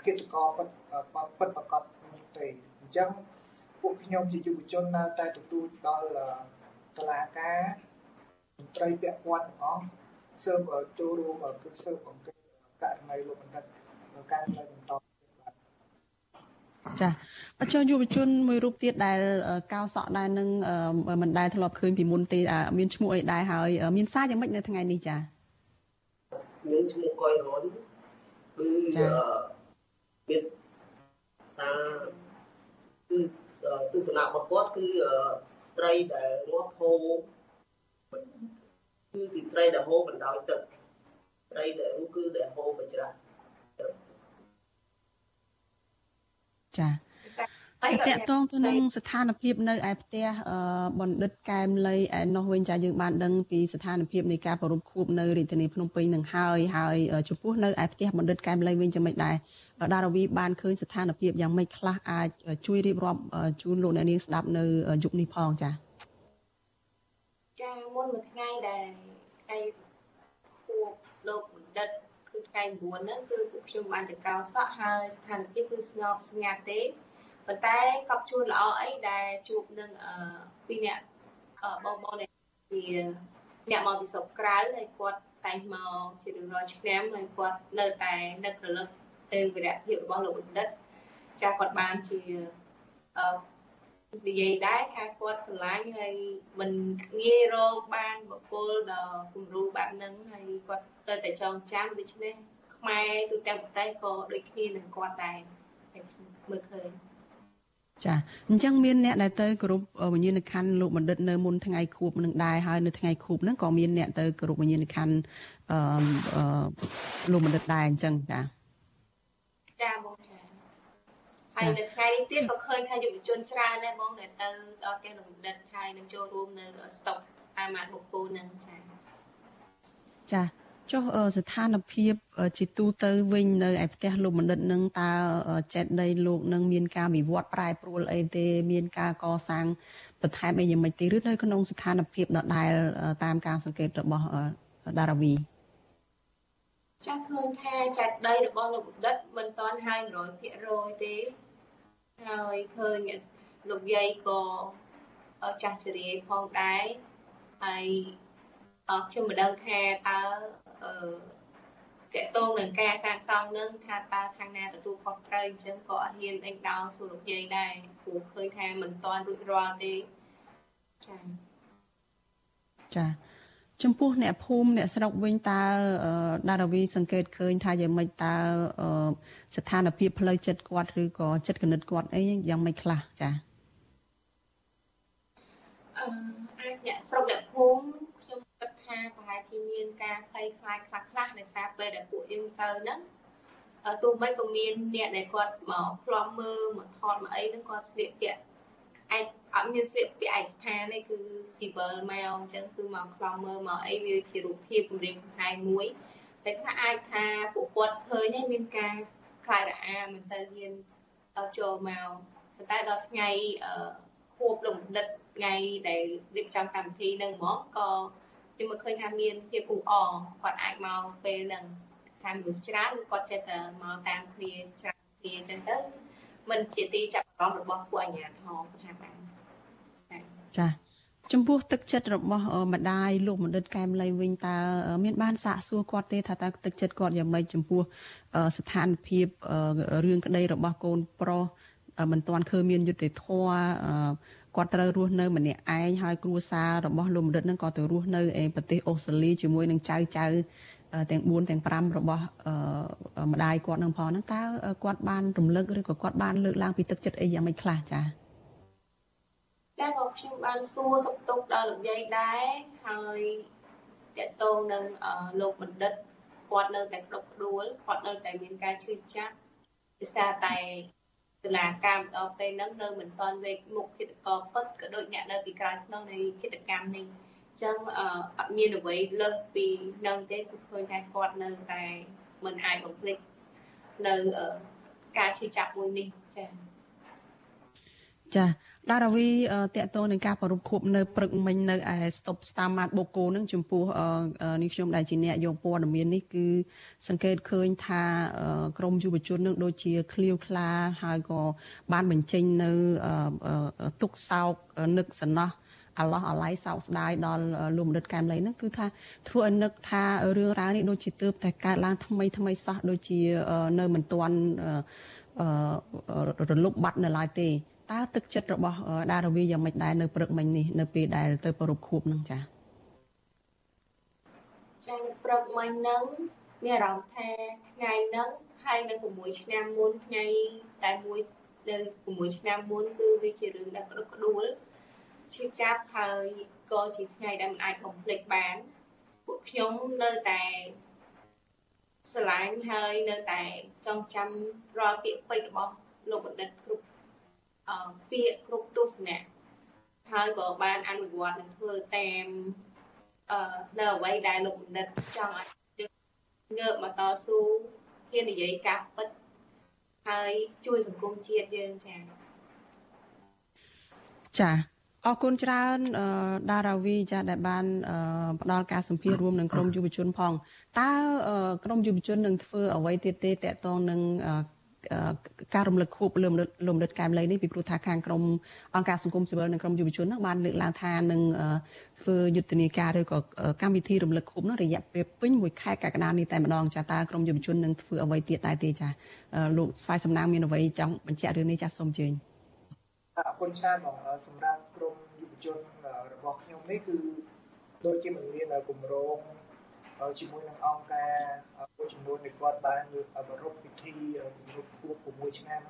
គិតកោពិតពិតប្រកបនោះទេអញ្ចឹងពួកខ្ញុំជាយុវជននៅតែទទួលដល់តឡាការមន្ត្រីពាក់ព័ន្ធទាំងអស់សើបចូលរួមគឺសើបអង្គ ករណីលោកបណ្ឌិតការលើបន្តចាអចយុវជនមួយរូបទៀតដែលកោសក់ដែរនឹងមិនដែលធ្លាប់ឃើញពីមុនទេមានឈ្មោះអីដែរហើយមានសារយ៉ាងម៉េចនៅថ្ងៃនេះចាមានឈ្មោះកុយរុនគឺមានសារគឺទស្សនៈរបស់គាត់គឺត្រីដែលងាប់ហូរគឺទីត្រីដែលហូរបណ្ដោយទឹក ត្រីដែលនោះគឺដែលហូរបច្រាស់ចាតកតងទៅនឹងស្ថានភាពនៅឯផ្ទះបណ្ឌិតកែមលីឯនោះវិញចាយើងបានដឹងពីស្ថានភាពនៃការប្រពខួបនៅរាជធានីភ្នំពេញនឹងហើយហើយចំពោះនៅឯផ្ទះបណ្ឌិតកែមលីវិញយ៉ាងម៉េចដែរដារវីបានឃើញស្ថានភាពយ៉ាងម៉េចខ្លះអាចជួយរៀបរាប់ជូនលោកអ្នកនាងស្ដាប់នៅយុគនេះផងចាចាមុនមួយថ្ងៃដែលថ្ងៃខួប លោកបណ្ឌិតគឺថ្ងៃ9ហ្នឹងគឺពួកខ្ញុំបានទៅកោសក់ហើយស្ថានភាពគឺស្ងប់ស្ងាត់ទេប៉ុន្តែកប់ជួនល្អអីដែលជួបនឹងអឺពីអ្នកបងបងជាអ្នកមកពីស្រុកក្រៅហើយគាត់តែងមកជារៀងរាល់ឆ្នាំហើយគាត់នៅតែនឹករលឹកទៅវីរភាពរបស់លោកបណ្ឌិតចាគាត់បានជាអឺ និយាយដែរថាគាត់ស្រឡាញ់ហើយមិនងាយរកបានបុគ្គលដ៏គំរូបែបហ្នឹងហើយគាត់ទៅតែចងចាំដូច្នេះខ្មែរទូទាំងប្រទេសក៏ដូចគ្នានឹងគាត់ដែរតែមើលឃើញចាអញ្ចឹងមានអ្នកដែលទៅគោរពវិញ្ញាណក្ខន្ធលោកបណ្ឌិតនៅមុនថ្ងៃខួបនឹងដែរហើយនៅថ្ងៃខួបហ្នឹងក៏មានអ្នកទៅគោរពវិញ្ញាណក្ខន្ធអឺលោកបណ្ឌិតដែរអញ្ចឹងចាចាបង ហើយនៅថ្ងៃនេះទៀតក៏ឃើញថាយុវជនច្រើនដែរបងដែលទៅដល់ផ្ទះលោកបណ្ឌិតហើយនឹងចូលរួមនៅស្តុកសាមាតបុគ្គលនឹងចា៎ចាចុះស្ថានភាពជាទូទៅវិញនៅឯផ្ទះលោកបណ្ឌិតនឹងតើចេតដីលោកនឹងមានការវិវត្តប្រែប្រួលអីទេ មានការកសាងបន្ថែមអីយ៉ាងម៉េចទេឬនៅក្នុងស្ថានភាពដដែលតាមការសង្កេតរបស់ដារាវីចាស់ឃើញថាចាត់ដីរបស់លោកបណ្ឌិតមិនតាន់ហើយ100%ទេ ហើយឃើញលោកយាយក៏ចាស់ជរាយផងដែរហើយខ្ញុំមិនដឹងថាតើអឺតកតងនឹងការសាងសង់នឹងថាតើខាងណាទទួលខុសត្រូវអញ្ចឹងក៏អត់ហ៊ានដេញដោលសួរលោកយាយដែរព្រោះឃើញថាមិនតាន់រួចរាល់ទេចាចា ចំពោះអ្នកភូមិអ្នកស្រុកវិញតើដារាវី សង្កេតឃើញថាយ៉ាងម៉េចតើស្ថានភាពផ្លូវចិត្តគាត់ឬក៏ចិត្តគណិតគាត់អីយ៉ាងម៉េចខ្លះចាអឺអាចអ្នកស្រុកអ្នកភូមិខ្ញុំគិតថាប្រហែលជាមានការភ័យខ្លាចខ្លះខ្លះដោយសារពេលដែលពួកយើងទៅហ្នឹងទោះបីក៏មានអ្នកដែលគាត់មកផ្លំមើលមកថតមកអីហ្នឹងគាត់ស្លៀកពាក់ឯ អត់មានស្លៀកពាក់ឯកស្ថានទេគឺស៊ីវិលមកអញ្ចឹងគឺមកខ្លំមើលមកអីវាជារូបភាពគម្រាមកំហែងមួយតែថាអាចថាពួកគាត់ឃើញហើយមានការខ្លាចរអាមិនសូវហ៊ានចូលមកប៉ុន្តែដល់ថ្ងៃខួបលោកបណ្ឌិតថ្ងៃដែលរៀបចំកម្មវិធីនឹងហ្មងក៏ខ្ញុំមើលឃើញថាមានភាពអ៊ូអរគាត់អាចមកពេលហ្នឹងថាមនុស្សច្រើនគឺគាត់ចេះតែមកតាមគ្នាច្រើនគ្នាអញ្ចឹងទៅមិនជាទីចាប់អារម្មណ៍របស់ពួកអាជ្ញាធរថាបាន ចាចំពោះទឹកចិត្តរបស់ម្ដាយលោកម្ដិតកែមលីវិញតើមានបានសាកសួរគាត់ទេថាតើទឹកចិត្តគាត់យ៉ាងម៉េចចំពោះស្ថានភាពរឿងក្តីរបស់កូនប្រុសមិនទាន់ឃើញមានយុត្តិធម៌គាត់ត្រូវរស់នៅម្នាក់ឯងហើយគ្រួសាររបស់លោកម្ដិតនឹងក៏ទៅរស់នៅឯប្រទេសអូស្ត្រាលីជាមួយនឹងចៅចៅទាំង4ទាំង5របស់ម្ដាយគាត់នឹងផងហ្នឹងតើគាត់បានរំលឹកឬក៏គាត់បានលើកឡើងពីទឹកចិត្តអីយ៉ាងម៉េចខ្លះចា៎ ចាបងខ្ញុំបានសួរសុខទុក្ខដល់លោកយាយដែរហើយតកតងនឹងលោកបណ្ឌិតគាត់នៅតែក្តុកក្តួលគាត់នៅតែមានការឈឺចាប់ដោយសារតែតុលាការដល់ពេលហ្នឹងនៅមិនទាន់វេកមុខគិតកោពិតក៏ដូចអ្នកនៅពីក្រោយក្នុងនៃគិតកម្មនេះចឹងអត់មានអ្វីលើសពីនឹងទេគឺឃើញថាគាត់នៅតែមិនអាចបំភ្លេចនៅការឈឺចាប់មួយនេះចា៎ចា ដារាវីតកតងនឹងការប្រពខួបនៅព្រឹកមិញនៅឯស្តុបស្តាម៉ាតបូកូនឹងចំពោះនេះខ្ញុំដែលជាអ្នកយកព័ត៌មាននេះគឺសង្កេតឃើញថាក្រមយុវជននឹងដូចជាឃ្លាវខ្លាហើយក៏បានបញ្ចេញនៅទុកសោកនឹកសំណោះអាឡោះអាឡៃសោកស្ដាយដល់លោកមនិតកែមលីហ្នឹងគឺថាធ្វើឲ្យនឹកថារឿងរ៉ាវនេះដូចជាទើបតែកើតឡើងថ្មីថ្មីសោះដូចជានៅមិនទាន់រលុបបាត់នៅឡើយទេ តើទឹកចិត្តរបស់ដារវីយ៉ាងម៉េចដែរនៅព្រឹកមិញនេះនៅពេលដែលទៅប្រពខួបហ្នឹងចា៎ចា៎ព្រឹកមិញហ្នឹងមានអារម្មណ៍ថាថ្ងៃហ្នឹងហើយនៅ6ឆ្នាំមុនថ្ងៃតែមួយនៅ6ឆ្នាំមុនគឺវាជារឿងដែលក្តុកក្តួលឈឺចាប់ហើយក៏ជាថ្ងៃដែលមិនអាចបំភ្លេចបានពួកខ្ញុំនៅតែស្រឡាញ់ហើយនៅតែចងចាំរាល់ពាក្យពេចន៍របស់លោកបណ្ឌិតគ្រប់ ពាក្យគ្រប់ទស្សនៈហើយក៏បានអនុវត្តនិងធ្វើតាមអឺនៅអ្វីដែលលោកបណ្ឌិតចង់ឲ្យយើងងើបមកតស៊ូហ៊ាននិយាយការពិតហើយជួយសង្គមជាតិយើងចា៎ចាអរគុណច្រើនដារាវីចាដែលបានផ្ដល់ការសម្ភាររួមនឹងក្រមយុវជនផងតើក្រមយុវជននឹងធ្វើអ្វីទៀតទេតកតងនឹង ការរំលឹកខួបលំលំដិតកែមលីនេះពីព្រោះថាខាងក្រមអង្គការសង្គមស៊ីវិលនិងក្រមយុវជនហ្នឹងបានលើកឡើងថានឹងធ្វើយុទ្ធនាការឬក៏កម្មវិធីរំលឹកខួបនោះរយៈពេលពេញមួយខែកក្កដានេះតែម្ដងចាតើក្រមយុវជននឹងធ្វើអ្វីទៀតដែរទេចាលោកស្វាយសំណាងមានអ្វីចង់បញ្ជាក់រឿងនេះចាសូមអញ្ជើញអរគុណច្រើនបងសម្រាប់ក្រមយុវជនរបស់ខ្ញុំនេះគឺដូចជាមិនមានគម្រោងជាមួយនឹងអង្គការ មួយចំនួនដែលគាត់បានប្រារព្ធពិធីគម្រប់ខួប6ឆ្នាំ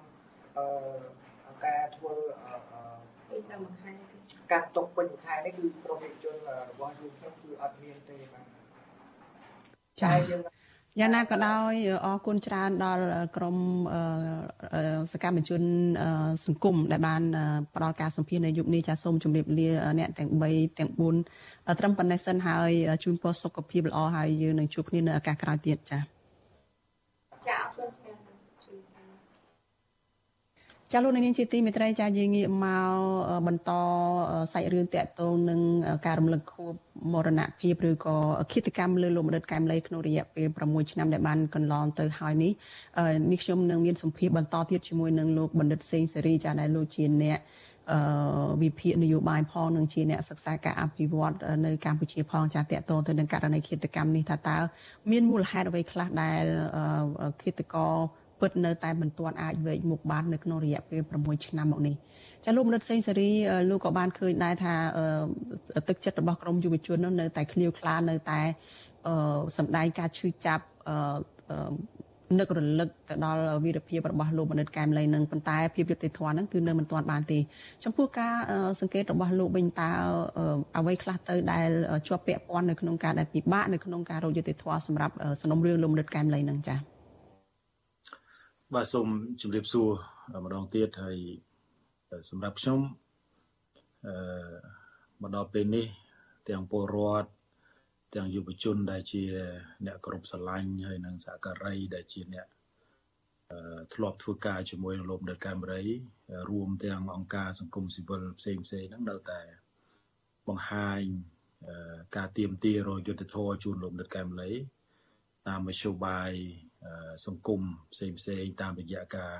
អឺការធ្វើពេញតែមួយខែការຕົកពេញមួយខែនេះគឺក្រុមយុវជនរបស់យើងខ្ញុំគឺអត់មានទេបាទចាយើង យ៉ាងណាក៏ដោយអរគុណច្រើនដល់ក្រមសកម្មជនសង្គមដែលបានផ្ដល់ការសម្ភាសនៅយុគនេះចាសូមជម្រាបលាអ្នកទាំង3ទាំង4ត្រឹមប៉ុណ្ណេះសិនហើយជូនពរសុខភាពល្អហើយយើងនឹងជួបគ្នានៅឱកាសក្រោយទៀតចា៎ចាអរគុណ ច្រើនចាលោកនាងជាទីមេត្រីចាយើងងាកមកបន្តសាច់រឿងតកតងនឹងការរំលឹកខួបមរណភាពឬក៏គិតកម្មលើលោកម្ដិតកែមលីក្នុងរយៈពេល6ឆ្នាំដែលបានកន្លងទៅហើយនេះនេះខ្ញុំនឹងមានសម្ភារបន្តទៀតជាមួយនឹងលោកបណ្ឌិតសេងសេរីចាដែលលោកជាអ្នកអឺវិភាគនយោបាយផងនឹងជាអ្នកសិក្សាការអភិវឌ្ឍនៅកម្ពុជាផងចាតកតងទៅនឹងករណីឃាតកម្មនេះថាតើមានមូលហេតុអ្វីខ្លះដែលឃាតករ ពិតនៅតែមិនទាន់អាចវែកមុខបាននៅក្នុងរយៈពេល6ឆ្នាំមកនេះចាលោកមនិតសេងសេរីលោកក៏បានឃើញដែរថាទឹកចិត្តរបស់ក្រមយុវជននោះនៅតែឃ្លាវខ្លានៅតែសម្ដែងការឈឺចាប់នឹករលឹកទៅដល់វីរភាពរបស់លោកមនិតកែមលីនឹងប៉ុន្តែភាពយុត្តិធម៌ហ្នឹងគឺនៅមិនទាន់បានទេចំពោះការសង្កេតរបស់លោកវិញតើអ្វីខ្លះទៅដែលជាប់ពាក់ព័ន្ធនៅក្នុងការដែលពិបាកនៅក្នុងការរកយុត្តិធម៌សម្រាប់សំណុំរឿងលោកមនិតកែមលីនឹងចា៎ បាទសូមជម្រាបសួរម្ដងទៀតហើយសម្រាប់ខ្ញុំអឺមកដល់ពេលនេះ ទាំងពលរដ្ឋទាំងយុវជន ដែលជា អ្នកគ្រប់ស្រឡាញ់ហើយនិងសហការីដែលជាអ្នកអឺធ្លាប់ធ្វើការជាមួយនឹងលោកនៅកាមេរី រួមទាំងអង្គការសង្គមស៊ីវិលផ្សេងផ្សេងហ្នឹងនៅតែបង្ហាញការទៀមទារយុទ្ធធរជូនលោកនិតកែមលីតាមមធ្យោបាយ សង្គមផ្សេងផ្សេងតាមរយៈការ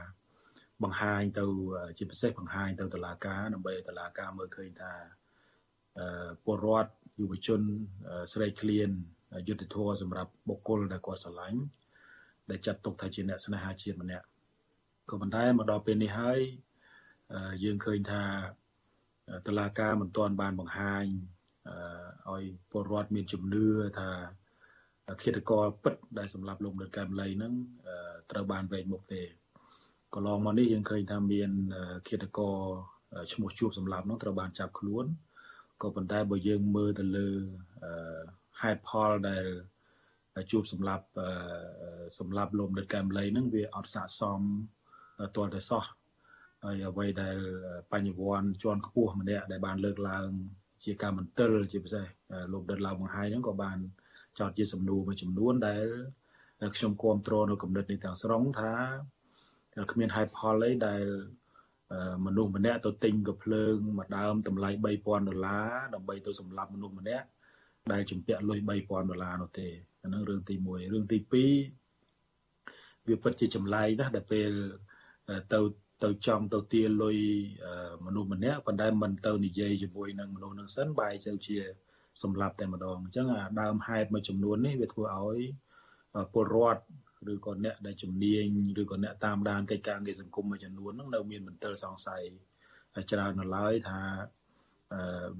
បង្ហាញទៅជាពិសេសបង្ហាញទៅតុលាការដើម្បីតុលាការមើលឃើញថាពលរដ្ឋយុវជនស្រីឃ្លានយុទ្ធធរសម្រាប់បុគ្គលដែលគាត់ស្រឡាញ់ដែលចាត់ទុកថាជាអ្នកស្នេហាជាតិម្នាក់ក៏ប៉ុន្តែមកដល់ពេលនេះហើយយើងឃើញថាតឡាការមិនទាន់បានបង្ហាញឲ្យពលរដ្ឋមានជំនឿថា ឃាតករពិតដែលសម្រាប់លោកនៅកែមលីហ្នឹងត្រូវបានវែងមុខទេកន្លងមកនេះយើងឃើញថាមានឃាតករឈ្មោះជួបសម្រាប់ហ្នឹងត្រូវបានចាប់ខ្លួនក៏ប៉ុន្តែបើយើងមើលទៅលើហេតុផលដែលជួបសម្រាប់សម្រាប់លោកនៅកែមលីហ្នឹងវាអត់ស័ក្តិសមទាល់តែសោះហើយអ្វីដែលបញ្ញវន្តជាន់ខ្ពស់ម្នាក់ដែលបានលើកឡើង ជាការមន្ទិលជាពិសេសលោកដិតឡាវបង្ហាញហ្នឹងក៏បាន ចោតជាសំណួរមួយចំនួនដែលខ្ញុំគ្រប់គ្រងនៅគំនិតនេះទាំងស្រុងថាគ្មានហេតុផលអីដែលមនុស្សម្នាក់ទៅទិញកភ្លើងមួយដើមតម្លៃ3000ដុល្លារដើម្បីទៅសម្លាប់មនុស្សម្នាក់ដែលជំពាក់លុយ3000ដុល្លារនោះទេអានឹងរឿងទី1រឿងទី2វាពិតជាចម្លែកណាស់ដែលពេលទៅទៅចង់ទៅទាលុយមនុស្សម្នាក់ប៉ុន្តែមិនទៅនិយាយជាមួយនឹងមនុស្សនឹងសិនបែរទៅជា សម្លាប់តែម្ដងអញ្ចឹងអាដើមហេតុមួយចំនួននេះវាធ្វើឲ្យពលរដ្ឋឬក៏អ្នកដែលជំនាញឬក៏អ្នកតាមដានកិច្ចការងារសង្គមមួយចំនួនហ្នឹងនៅមានមន្ទិលសង្ស័យច្រើននៅឡើយថា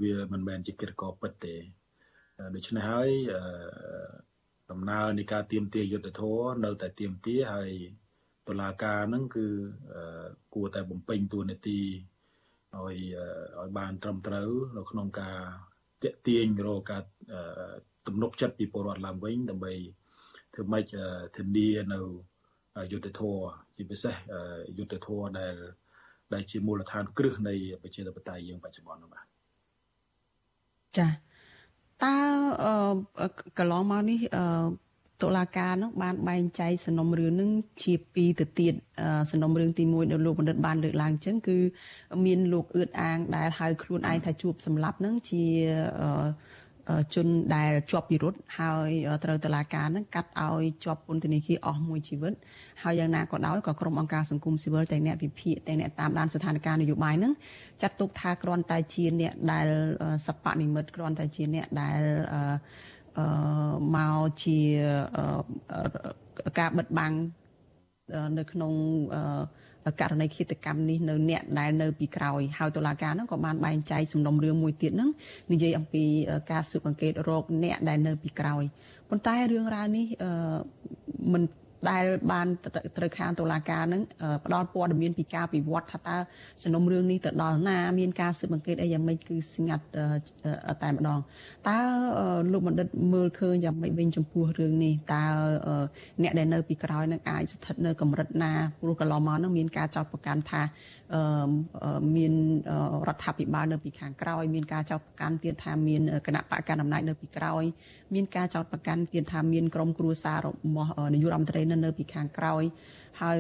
វាមិនមែនជាកិច្ចការពិតទេដូច្នេះហើយដំណើរនៃការទៀមទាយុទ្ធធរនៅតែទៀមទាហើយតុលាការហ្នឹងគឺគួរតែបំពេញតួនាទីឲ្យឲ្យបានត្រឹមត្រូវនៅក្នុងការ តាក់ទាញរកការទំនុកចិត្តពីពលរដ្ឋឡើងវិញដើម្បីធ្វើម៉េចធានានៅយុទ្ធធរជាពិសេសយុទ្ធធរដែលដែលជាមូលដ្ឋានគ្រឹះនៃប្រជាធិបតេយ្យយើងបច្ចុប្បន្ននោះបាទចាតើកន្លងមកនេះ តុលាការនោះបានបែងចែកសំណុំរឿងនឹងជាពីរទៅទៀតសំណុំរឿងទី1ដែលលោកបណ្ឌិតបានលើកឡើងអញ្ចឹងគឺមានលោកអឿតអាងដែលហៅខ្លួនឯងថាជួបសម្លាប់នឹងជាជនដែលជាប់ពិរុទ្ធហើយត្រូវតឡាការនឹងកាត់ឲ្យជាប់ពន្ធនាគារអស់មួយជីវិតហើយយ៉ាងណាក៏ដោយក៏ក្រុមអង្គការសង្គមស៊ីវិលទាំងអ្នកវិភាគទាំងអ្នកតាមដានស្ថានភាពនយោបាយនឹងចាត់ទុកថាគ្រាន់តែជាអ្នកដែលសពនិមិត្តគ្រាន់តែជាអ្នកដែលអឺ មកជាការបិទបាំងនៅក្នុងករណីឃាតកម្មនេះនៅអ្នកដែលនៅពីក្រោយហើយតុលាការហ្នឹងក៏បានបែងចែកសំណុំរឿងមួយទៀតហ្នឹងនិយាយអំពីការស៊ើបអង្កេតរោគអ្នកដែលនៅពីក្រោយប៉ុន្តែរឿងរ៉ាវនេះមិន ដែលបានត្រូវខាងតុលាការនឹងផ្ដល់ព័ត៌មានពីការពិវត្តថាតើសំណុំរឿងនេះទៅដល់ណាមានការស៊ើបអង្កេតអីយ៉ាងម៉េចគឺស្ងាត់តែម្ដងតើលោកបណ្ឌិតមើលឃើញយ៉ាងម៉េចវិញចំពោះរឿងនេះតើអ្នកដែលនៅពីក្រោយនឹងអាចស្ថិតនៅកម្រិតណាព្រោះកន្លងមកនឹងមានការចោទប្រកាន់ថាមានរដ្ឋាភិបាលនៅពីខាងក្រោយមានការចោទប្រកាន់ទៀតថាមានគណៈបកកណ្ដាលអំណាចនៅពីក្រោយមានការចោទប្រកាន់ទៀតថាមានក្រុមគ្រួសាររបស់នាយករដ្ឋមន្ត្រីនៅនៅពីខាងក្រោយហើយ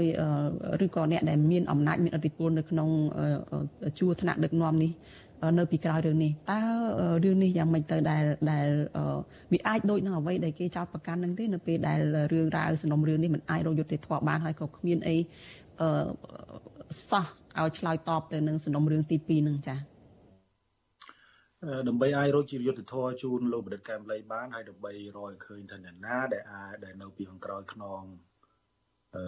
ឬក៏អ្នកដែលមានអំណាចមានឥទ្ធិពលនៅក្នុងជួរថ្នាក់ដឹកនាំនេះនៅពីក្រោយរឿងនេះតើរឿងនេះយ៉ាងម៉េចទៅដែលដែលវាអាចដូចនឹងអ្វីដែលគេចោទប្រកាន់នឹងទេនៅពេលដែលរឿងរ៉ាវសំណុំរឿងនេះមិនអាចរកយុត្តិធម៌បានហើយក៏គ្មានអីសោះឲ្យឆ្លើយតបទៅនឹងសំណុំរឿងទី2នឹងចា៎ ដើម្បីឲ្យរកជាយុទ្ធធរជូនលោកបណ្ឌិតកែមលីបានហើយដើម្បីរកឲ្យឃើញថាអ្នកណាដែលអាចដែលនៅពីខាងក្រោយខ្នងអឺ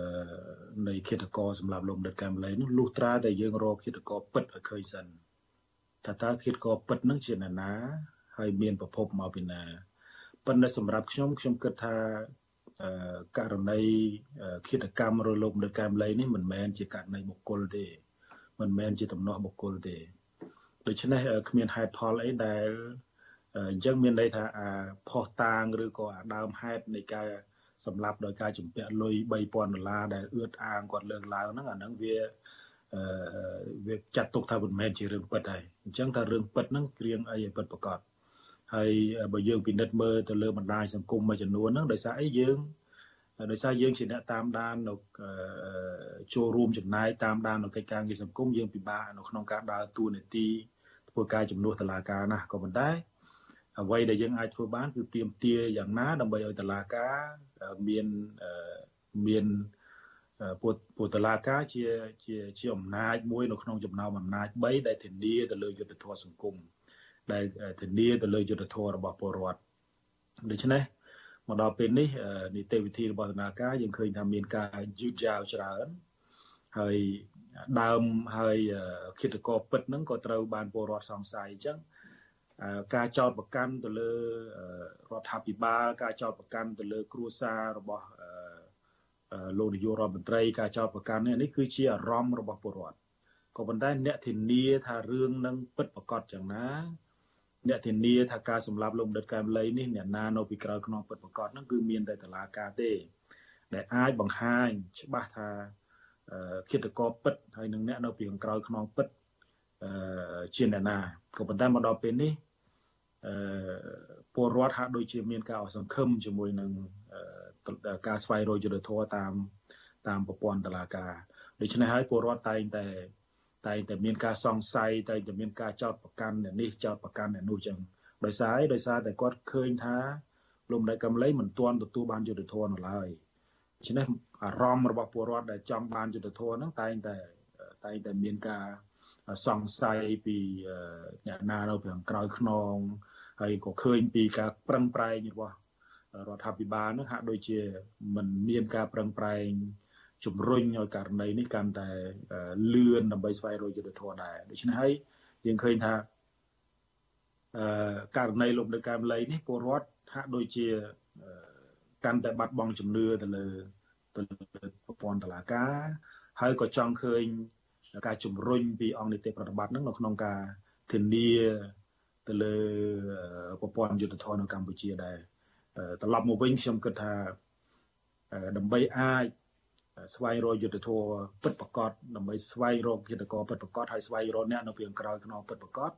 នៃគិតកោសម្រាប់លោកបណ្ឌិតកែមលីនោះលុះត្រាតែយើងរកគិតកោពិតឲ្យឃើញសិនថាតើគិតកោពិតនឹងជាអ្នកណា ហើយមានប្រភពមកពីណាប៉ុន្តែសម្រាប់ខ្ញុំខ្ញុំគិតថាករណីឃាតកម្មរលោកនៅកែមលីនេះមិនមែនជាករណីបុគ្គលទេមិនមែនជាទំនាស់បុគ្គលទេ ដូច្នេះគ្មានហេតុផលអីដែលអញ្ចឹងមានន័យថាអាផុសតាងឬក៏អាដើមហេតុនៃការសម្លាប់ដោយការជំពាក់លុយ3000ដុល្លារដែលអឿតអាងគាត់លើកឡើងហ្នឹងអាហ្នឹងវាអឺវាចាត់ទុកថាមិនមែនជារឿងពិតហើយអញ្ចឹងថារឿងពិតហ្នឹងគ្រៀងអីឲ្យពិតប្រកបហើយបើយើងពិនិត្យមើលទៅលើបណ្ដាញសង្គមមួយចំនួនហ្នឹងដោយសារអីយើងដោយសារយើងជាអ្នកតាមដាននៅចូលរួមចំណាយតាមដាននៅកិច្ចការងារសង្គមយើងពិបាកនៅក្នុងការដើរតួនាទី ធ្វើការជំនួសតឡាការណាក៏ប៉ុន្តែអ្វីដែលយើងអាចធ្វើបានគឺទៀមទាយ៉ាងណាដើម្បីឲ្យតឡាការមានមានពុទ្ធពុទ្ធឡាការជាជាជាអំណាចមួយនៅក្នុងចំណោមអំណាច3ដែលធានាទៅលើយុទ្ធធម៌សង្គមដែលធានាទៅលើយុទ្ធធម៌របស់ពលរដ្ឋដូច្នេះមកដល់ពេលនេះនីតិវិធីរបស់ធនាគារយើងឃើញថាមានការយឺតយ៉ាវច្រើនហើយ ដើមហើយគិតកោពិតហ្នឹងក៏ត្រូវបានពលរដ្ឋសង្ស័យអញ្ចឹងការចោតប្រកាន់ទៅលើរដ្ឋាភិបាលការចោតប្រកាន់ទៅលើគ្រួសាររបស់លោកនាយករដ្ឋមន្ត្រីការចោតប្រកាន់នេះគឺជាអារម្មណ៍របស់ពលរដ្ឋក៏ប៉ុន្តែអ្នកធានាថារឿងនឹងពិតប្រកបយ៉ាងណាអ្នកធានាថាការសម្លាប់លោកបណ្ឌិតកែមលីនេះអ្នកណានៅពីក្រោយខ្នងពិតប្រកបហ្នឹងគឺមានតែតឡាការទេដែលអាចបង្ហាញច្បាស់ថា គិតកោពិតហើយនឹងអ្នកនៅពីខាងក្រោយខ្នងពិតជាអ្នកណាក៏ប៉ុន្តែមកដល់ពេលនេះអឺពលរដ្ឋហាក់ដូចជាមានការអសង្ឃឹមជាមួយនឹងការស្វែងរកយុត្តិធម៌តាមតាមប្រព័ន្ធតុលាការដូច្នេះហើយពលរដ្ឋតែងតែតែងតែមានការសង្ស័យតែងតែមានការចោទប្រកាន់អ្នកនេះចោទប្រកាន់អ្នកនោះចឹងដោយសារអីដោយសារតែគាត់ឃើញថា លោកម្ដេចកំលៃមិនទាន់ទទួលបានយុត្តិធម៌នៅឡើយ ដូច្នេះអារម្មណ៍របស់ពលរដ្ឋដែលចង់បានយុត្តិធម៌ហ្នឹងតែងតែតែងតែមានការសង្ស័យពីអ្នកណានៅខាងក្រោយខ្នងហើយក៏ឃើញពីការប្រឹងប្រែងរបស់រដ្ឋាភិបាលនឹងហាក់ដូចជាមិនមានការប្រឹងប្រែងជំរុញឲ្យករណីនេះកាន់តែលឿនដើម្បីស្វែងរកយុត្តិធម៌ដែរដូច្នេះហើយយើងឃើញថាអឺករណីលោកនៅកែមលីនេះពលរដ្ឋហាក់ដូចជា កាន់តែបាត់បង់ជំនឿទៅលើទៅលើប្រព័ន្ធតុលាការហើយក៏ចង់ឃើញការជំរុញពីអង្គនីតិប្រតិបត្តិហ្នឹងនៅក្នុងការធានាទៅលើប្រព័ន្ធយុទ្ធធននៅកម្ពុជាដែរត្រឡប់មកវិញខ្ញុំគិតថាដើម្បីអាចស្វែងរកយុទ្ធធម៌ពិតប្រកបដើម្បីស្វែងរកគិតកោពិតប្រកបហើយស្វែងរកអ្នកនៅពីក្រោយខ្នងពិតប្រកប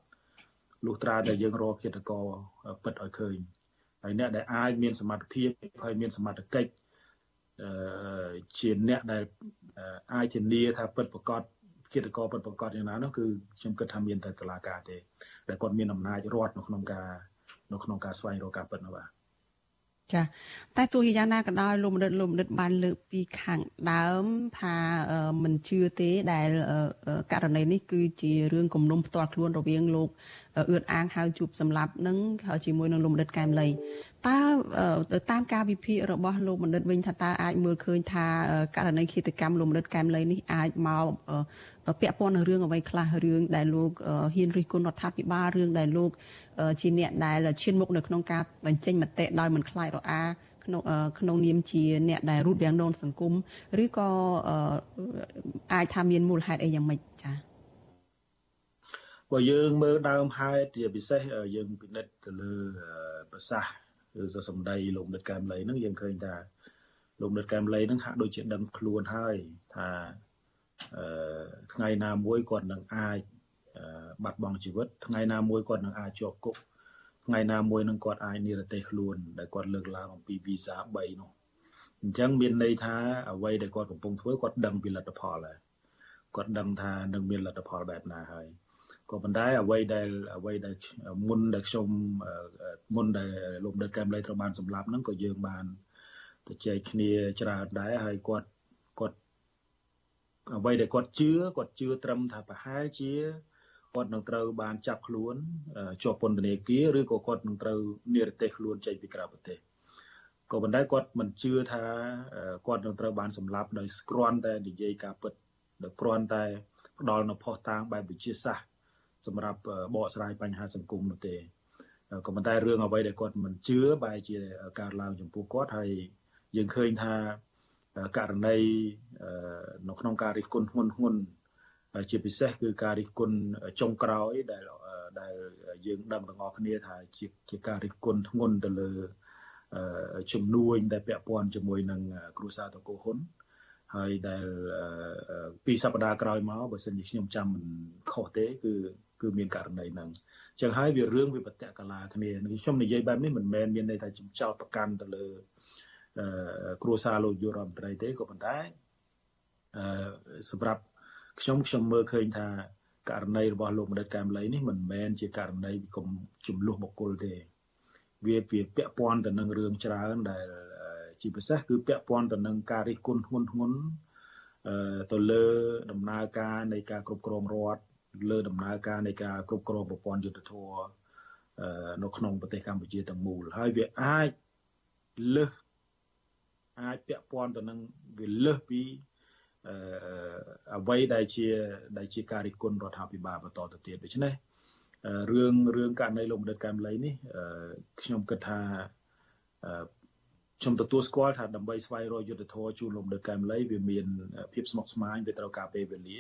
លុះត្រាតែយើងរកគិតកោពិតឲ្យឃើញ ហើយអ្នកដែលអាចមានសមត្ថភាពហើយមានសមត្ថកិច្ចអឺជាអ្នកដែលអាចធានាថាពិតប្រកបគិតកោពិតប្រកបយ៉ាងណានោះគឺខ្ញុំគិតថាមានតែតុលាការទេដែលគាត់មានអំណាចរដ្ឋនៅក្នុងការនៅក្នុងការស្វែងរកការពិតនោះបាទ ចាតែទោះយ៉ាងណាក៏ដោយលោកមនិតលោកមនិតបានលើកពីខាងដើមថាមិនជឿទេដែលករណីនេះគឺជារឿងគំនុំផ្ទាល់ខ្លួនរវាងលោកអឿនអាងហៅជួបសម្លាប់នឹងជាមួយនឹងលោកមនិតកែមលី តើតាមការវិភាគរបស់លោកមនិតវិញថាតើអាចមើលឃើញថាករណីឃាតកម្មលោកមនិតកែមលីនេះអាចមកពាក់ព័ន្ធនឹងរឿងអ្វីខ្លះរឿងដែលលោកហ៊ានរិះគន់រដ្ឋាភិបាលរឿងដែលលោកជាអ្នកដែលឈានមុខនៅក្នុងការបញ្ចេញមតិដោយមិនខ្លាចរអាក្នុងក្នុងនាមជាអ្នកដែលរូតវាំងននសង្គមឬក៏អាចថាមានមូលហេតុអីយ៉ាងម៉េចចា៎បើយើងមើលដើមហេតុជាពិសេសយើងពិនិត្យទៅលើប្រសាសន៍ ឬសសម្ដីលោកនិតកែមលីហ្នឹងយើងឃើញថាលោកនិតកែមលីហ្នឹងហាក់ដូចជាដឹងខ្លួនហើយថាអឺថ្ងៃណាមួយគាត់នឹងអាចបាត់បង់ជីវិតថ្ងៃណាមួយគាត់នឹងអាចជាប់គុកថ្ងៃណាមួយនឹងគាត់អាចនិរទេសខ្លួនដែលគាត់លើកឡើងអំពីវីសា3នោះអញ្ចឹងមានន័យថាអ្វីដែលគាត់កំពុងធ្វើគាត់ដឹងពីលទ្ធផលហើយគាត់ដឹងថានឹងមានលទ្ធផលបែបណាហើយ ក៏ប៉ុន្តែអ្វីដែលអ្វីដែលមុនដែលខ្ញុំមុនដែលលោកដឹកកែមលីត្រូវបានសម្លាប់ហ្នឹងក៏យើងបានទៅចែកគ្នាច្រើនដែរហើយគាត់គាត់អ្វីដែលគាត់ជឿគាត់ជឿត្រឹមថាប្រហែលជាគាត់នឹងត្រូវបានចាប់ខ្លួនជាប់ពន្ធនាគារឬក៏គាត់នឹងត្រូវនិរទេសខ្លួនចេញពីក្រៅប្រទេសក៏ប៉ុន្តែគាត់មិនជឿថាគាត់នឹងត្រូវបានសម្លាប់ដោយគ្រាន់តែនិយាយការពិតដោយគ្រាន់តែផ្ដល់នៅផុសតាងបែបវិទ្យាសាស្ត្រ សម្រាប់បកស្រាយបញ្ហាសង្គមនោះទេក៏ប៉ុន្តែរឿងអ្វីដែលគាត់មិនជឿបែរជាកើតឡើងចំពោះគាត់ហើយយើងឃើញថាករណីនៅក្នុងការរិះគន់ធ្ងន់ធ្ងរជាពិសេសគឺការរិះគន់ចុងក្រោយដែលដែលយើងដឹងទាំងអស់គ្នាថាជាជាការរិះគន់ធ្ងន់ទៅលើជំនួយដែលពាក់ព័ន្ធជាមួយនឹងគ្រួសារតកូហ៊ុនហើយដែលពីសប្តាហ៍ក្រោយមកបើសិនជាខ្ញុំចាំមិនខុសទេគឺ គឺមានករណីហ្នឹងអញ្ចឹងហើយវារឿងវាបតកលាគ្នាខ្ញុំនិយាយបែបនេះមិនមែនមានន័យថាចំចោតប្រកាន់ទៅលើគ្រួសារលោកយុរដ្ឋមន្ត្រីទេក៏ប៉ុន្តែអឺសម្រាប់ខ្ញុំខ្ញុំមើលឃើញថាករណីរបស់លោកមនិតកែមលីនេះមិនមែនជាករណីកុំចំនួនបុគ្គលទេ វាពាពាក់ព័ន្ធទៅនឹងរឿងច្រើនដែលជាពិសេសគឺពាក់ព័ន្ធទៅនឹងការរិះគន់ធ្ងន់ធ្ងរទៅលើដំណើរការនៃការគ្រប់គ្រងរដ្ឋ លើដំណើរការនៃការគ្រប់គ្រងប្រព័ន្ធយុទ្ធធរនៅក្នុងប្រទេសកម្ពុជាទាំងមូលហើយវាអាចលើសអាចពាក់ព័ន្ធទៅនឹងវាលើសពីអ្វីដែលជាដែលជាការរិះគន់រដ្ឋាភិបាលបន្តទៅទៀតដូច្នេះរឿងរឿងករណីលោកមនិតកែមលីនេះខ្ញុំគិតថាខ្ញុំទទួលស្គាល់ថាដើម្បីស្វែងរកយុទ្ធធរជូនលោកមនិតកែមលីវាមានភាពស្មុគស្មាញវាត្រូវការពេលវេលា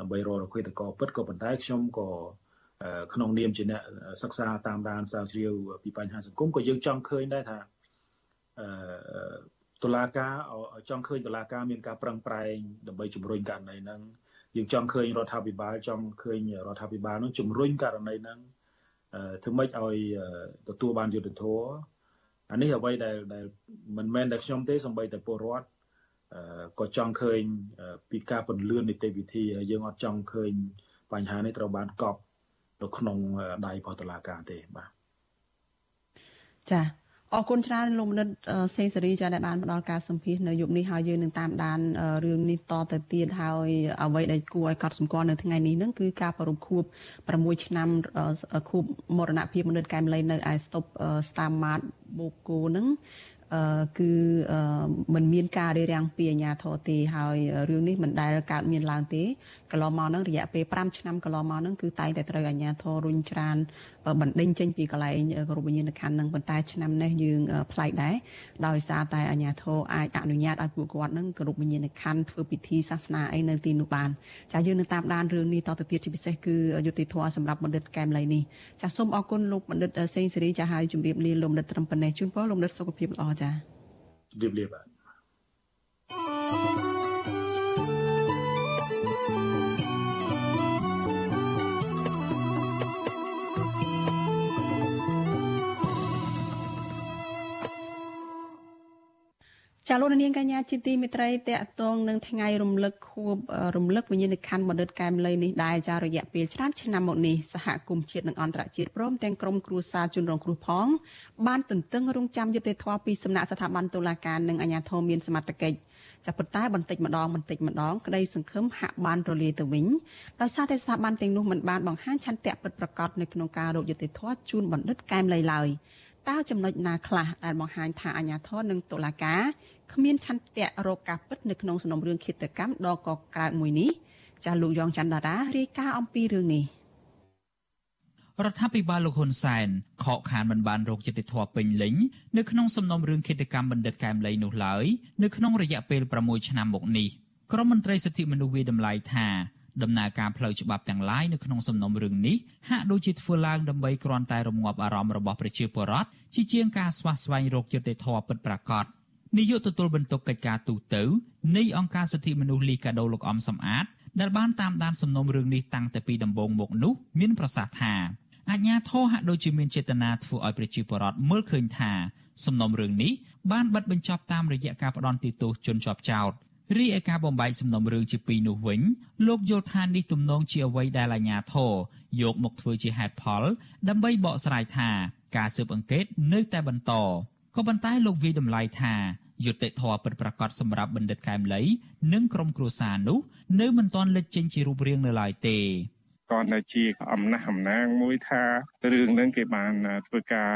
ដើម្បីរករកឃើញតកពិតក៏ប៉ុន្តែខ្ញុំក៏ក្នុងនាមជាអ្នកសិក្សាតាមដានស្រាវជ្រាវពីបញ្ហាសង្គមក៏យើងចង់ឃើញដែរថាអឺតុលាការចង់ឃើញតុលាការមានការប្រឹងប្រែងដើម្បីជំរុញករណីហ្នឹងយើងចង់ឃើញរដ្ឋាភិបាលចង់ឃើញរដ្ឋាភិបាលនោះជំរុញករណីហ្នឹងធ្វើម៉េចឲ្យទទួលបានយុត្តិធម៌អានេះអ្វីដែលដែលមិនមែនតែខ្ញុំទេសូម្បីតែពលរដ្ឋ ក៏ចង់ឃើញពីការពន្លឿននីតិវិធីយើងអត់ចង់ឃើញបញ្ហានេះត្រូវបានកប់នៅក្នុងដៃរបស់តុលាការទេបាទចាអរគុណច្រើនលោកមនិតសេសេរីចាដែលបានផ្ដល់ការសម្ភាសនៅយុគនេះហើយយើងនឹងតាមដានរឿងនេះតទៅទៀតហើយអ្វីដែលគួរឲ្យកត់សម្គាល់នៅថ្ងៃនេះនឹងគឺការប្រពខួប6ឆ្នាំខួបមរណភាពមនិតកែមលីនៅឯស្តុបស្តាម៉ាតបូកូនឹង គឺมันមានការរារាំងពីអាជ្ញាធរទេហើយរឿងនេះមិនដែលកើតមានឡើងទេ កន្លងមកហ្នឹងរយៈពេល5ឆ្នាំកន្លងមកហ្នឹងគឺតែងតែត្រូវអាជ្ញាធររុញច្រានបណ្ដេញចេញពីកន្លែងគោរពវិញ្ញាណក្ខន្ធហ្នឹងប៉ុន្តែឆ្នាំនេះយើងប្លែកដែរដោយសារតែអាជ្ញាធរអាចអនុញ្ញាតឲ្យពួកគាត់ហ្នឹងគោរពវិញ្ញាណក្ខន្ធធ្វើពិធីសាសនាអីនៅទីនោះបានចាយើងនឹងតាមដានរឿងនេះតទៅទៀតជាពិសេសគឺយុតិធធសម្រាប់បណ្ឌិតកែមលីនេះចាសូមអរគុណលោកបណ្ឌិតសេងសេរីចាហើយជម្រាបលាលោកបណ្ឌិតត្រឹមប៉ុណ្ណេះជូនពរលោកបណ្ឌិតសុខភាពល្អចាជម្រាបលាបាទ ចាលោកនាងកញ្ញាជាទីមេត្រីតកតងនឹងថ្ងៃរំលឹកខួបរំលឹកវិញ្ញាណក្ខន្ធបណ្ឌិតកែមលីនេះដែរចារយៈពេលច្រើនឆ្នាំមកនេះសហគមន៍ជាតិនិងអន្តរជាតិព្រមទាំងក្រុមគ្រួសារជនរងគ្រោះផងបានទន្ទឹងរង់ចាំយុត្តិធម៌ពីសំណាក់ស្ថាប័នតុលាការនិងអាជ្ញាធរមានសមត្ថកិច្ចចាប៉ុន្តែបន្តិចម្ដងបន្តិចម្ដងក្តីសង្ឃឹមហាក់បានរលាយទៅវិញដោយសារតែស្ថាប័នទាំងនោះមិនបានបង្ហាញឆន្ទៈពិតប្រាកដនៅក្នុងការរកយុត្តិធម៌ជូនបណ្ឌិតកែមលីឡើយតើចំណុចណាខ្លះដែលបង្ហាញថាអាជ្ញាធរនិងតុលាការ គ្មានឆន្ទៈរកការពិតនៅក្នុងសំណុំរឿងឃាតកម្មដ៏កក្រើកមួយនេះចាស់លោកយ៉ងច័ន្ទតារារាយការណ៍អំពីរឿងនេះរដ្ឋាភិបាលលោកហ៊ុនសែនខកខានមិនបានរកយុត្តិធម៌ពេញលេញនៅក្នុងសំណុំរឿងឃាតកម្មបណ្ឌិតកែមលីនោះឡើយនៅក្នុងរយៈពេល6ឆ្នាំមកនេះក្រមមន្ត្រីសិទ្ធិមនុស្សវាតម្លៃថាដំណើរការផ្លូវច្បាប់ទាំងឡាយនៅក្នុងសំណុំរឿងនេះហាក់ដូចជាធ្វើឡើងដើម្បីគ្រាន់តែរងាប់អារម្មណ៍របស់ប្រជាពលរដ្ឋជាជាងការស្វះស្វែងរកយុត្តិធម៌ពិតប្រាកដ នាយកទទួលបន្ទុកកិច្ចការទូតនៃអង្គការសិទ្ធិមនុស្សលីកាដូលោកអំសំអាតដែលបានតាមដានសំណុំរឿងនេះតាំងតែពីដំបូងមកនោះមានប្រសាសន៍ថាអាជ្ញាធរហាក់ដូចជាមានចេតនាធ្វើឲ្យប្រជាពលរដ្ឋមើលឃើញថាសំណុំរឿងនេះបានបិទបញ្ចប់តាមរយៈការផ្ដន់ទោសជនជាប់ចោតរីឯការបំបែកសំណុំរឿងជាពីរនោះវិញលោកយល់ថានេះទំនងជាអ្វីដែលអាជ្ញាធរយកមកធ្វើជាហេតុផល ដើម្បីបកស្រាយថាការស៊ើបអង្កេតនៅតែបន្ត ក៏ប៉ុន្តែលោកវាយតម្លៃថាយុត្តិធម៌ពិតប្រាកដសម្រាប់បណ្ឌិតកែមលី និងក្រុមគ្រួសារនោះនៅមិនទាន់លេចចេញជារូបរាងនៅឡើយទេក៏នៅជាអំណះអំណាងមួយថារឿងហ្នឹងគេបានធ្វើការ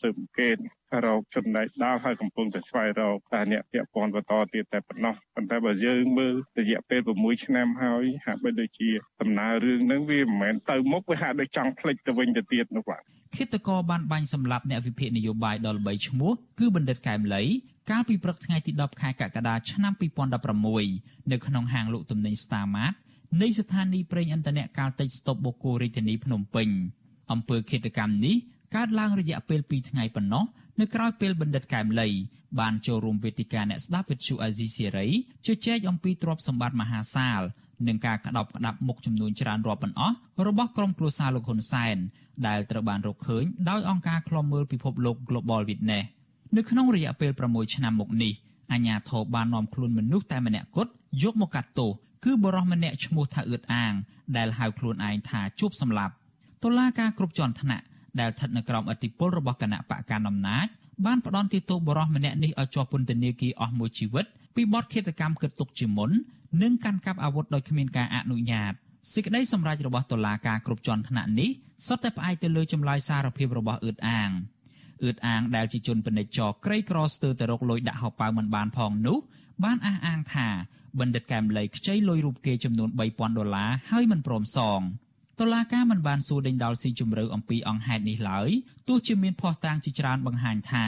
ស៊ើបអង្កេតរោគចំណែកដល់ហើយកំពុងតែស្វែងរកតែអ្នកពាក់ព័ន្ធបន្តទៀតតែប៉ុណ្ណោះប៉ុន្តែបើយើងមើលរយៈពេល6ឆ្នាំហើយហាក់បីដូចជាដំណើររឿងហ្នឹងវាមិនមែនទៅមុខវាហាក់ដូចចង់ផ្លិចទៅវិញទៅទៀតនោះបាទ ឃាតករបានបាញ់សម្លាប់អ្នកវិភាគនយោបាយដល់3ឈ្មោះគឺបណ្ឌិតកែមលីកាលពីព្រឹកថ្ងៃទី10ខែកក្កដាឆ្នាំ2016នៅក្នុងហាងលក់ទំនិញ Star Mart នៃស្ថានីយ៍ប្រេងឥន្ធនៈកាល់តិចស្តុបបូកូរាជធានីភ្នំពេញអំពើឃាតកម្មនេះកើតឡើងរយៈពេល2ថ្ងៃប៉ុណ្ណោះនៅក្រៅពេលបណ្ឌិតកែមលីបានចូលរួមវេទិកាអ្នកស្ដាប់វិទ្យុអាស៊ីសេរីជជែកអំពីទ្រព្យសម្បត្តិមហាសាល និងការក្តោបក្តាប់មុខចំនួនច្រើនរាប់មិនអស់របស់ក្រុមគ្រួសារលោកហ៊ុនសែនដែលត្រូវបានរកឃើញដោយអង្គការឃ្លាំមើលពិភពលោក Global Witness នៅក្នុងរយៈពេល6ឆ្នាំមកនេះអាញាធរបាននាំខ្លួនមនុស្សតែម្នាក់គត់យកមកកាត់ទោសគឺបរិសម្នាក់ឈ្មោះថាអឿតអាង ដែលហៅខ្លួនឯងថាជួបសម្លាប់តុលាការគ្រប់ជាន់ថ្នាក់ដែលស្ថិតនៅក្រោមអធិបុលរបស់គណៈបកកណ្ដាលអំណាចបានផ្ដន់ទោសបរិសម្នាក់នេះឲ្យជាប់ពន្ធនាគារអស់មួយជីវិតពីបទឃាតកម្មគិតទុកជាមុន និងកាន់កាប់អាវុធដោយគ្មានការអនុញ្ញាតសេចក្តីសម្រេចរបស់តុលាការគ្រប់ជាន់ថ្នាក់នេះសុទ្ធតែផ្អែកទៅលើចម្លើយសារភាពរបស់អឿតអាងអឿតអាងដែលជាជនពាណិជ្ជចក្រីក្រស្ទើរតែរកលុយដាក់ហោប៉ៅមិនបានផងនោះបានអះអាងថាបណ្ឌិតកែមលីខ្ចីលុយរូបគេចំនួន3000ដុល្លារហើយមិនព្រមសងតុលាការមិនបានសួរដេញដោលស៊ីជម្រៅអំពីអង្គហេតុនេះឡើយទោះជាមានភ័ស្តុតាងជាច្រើនបង្ហាញថា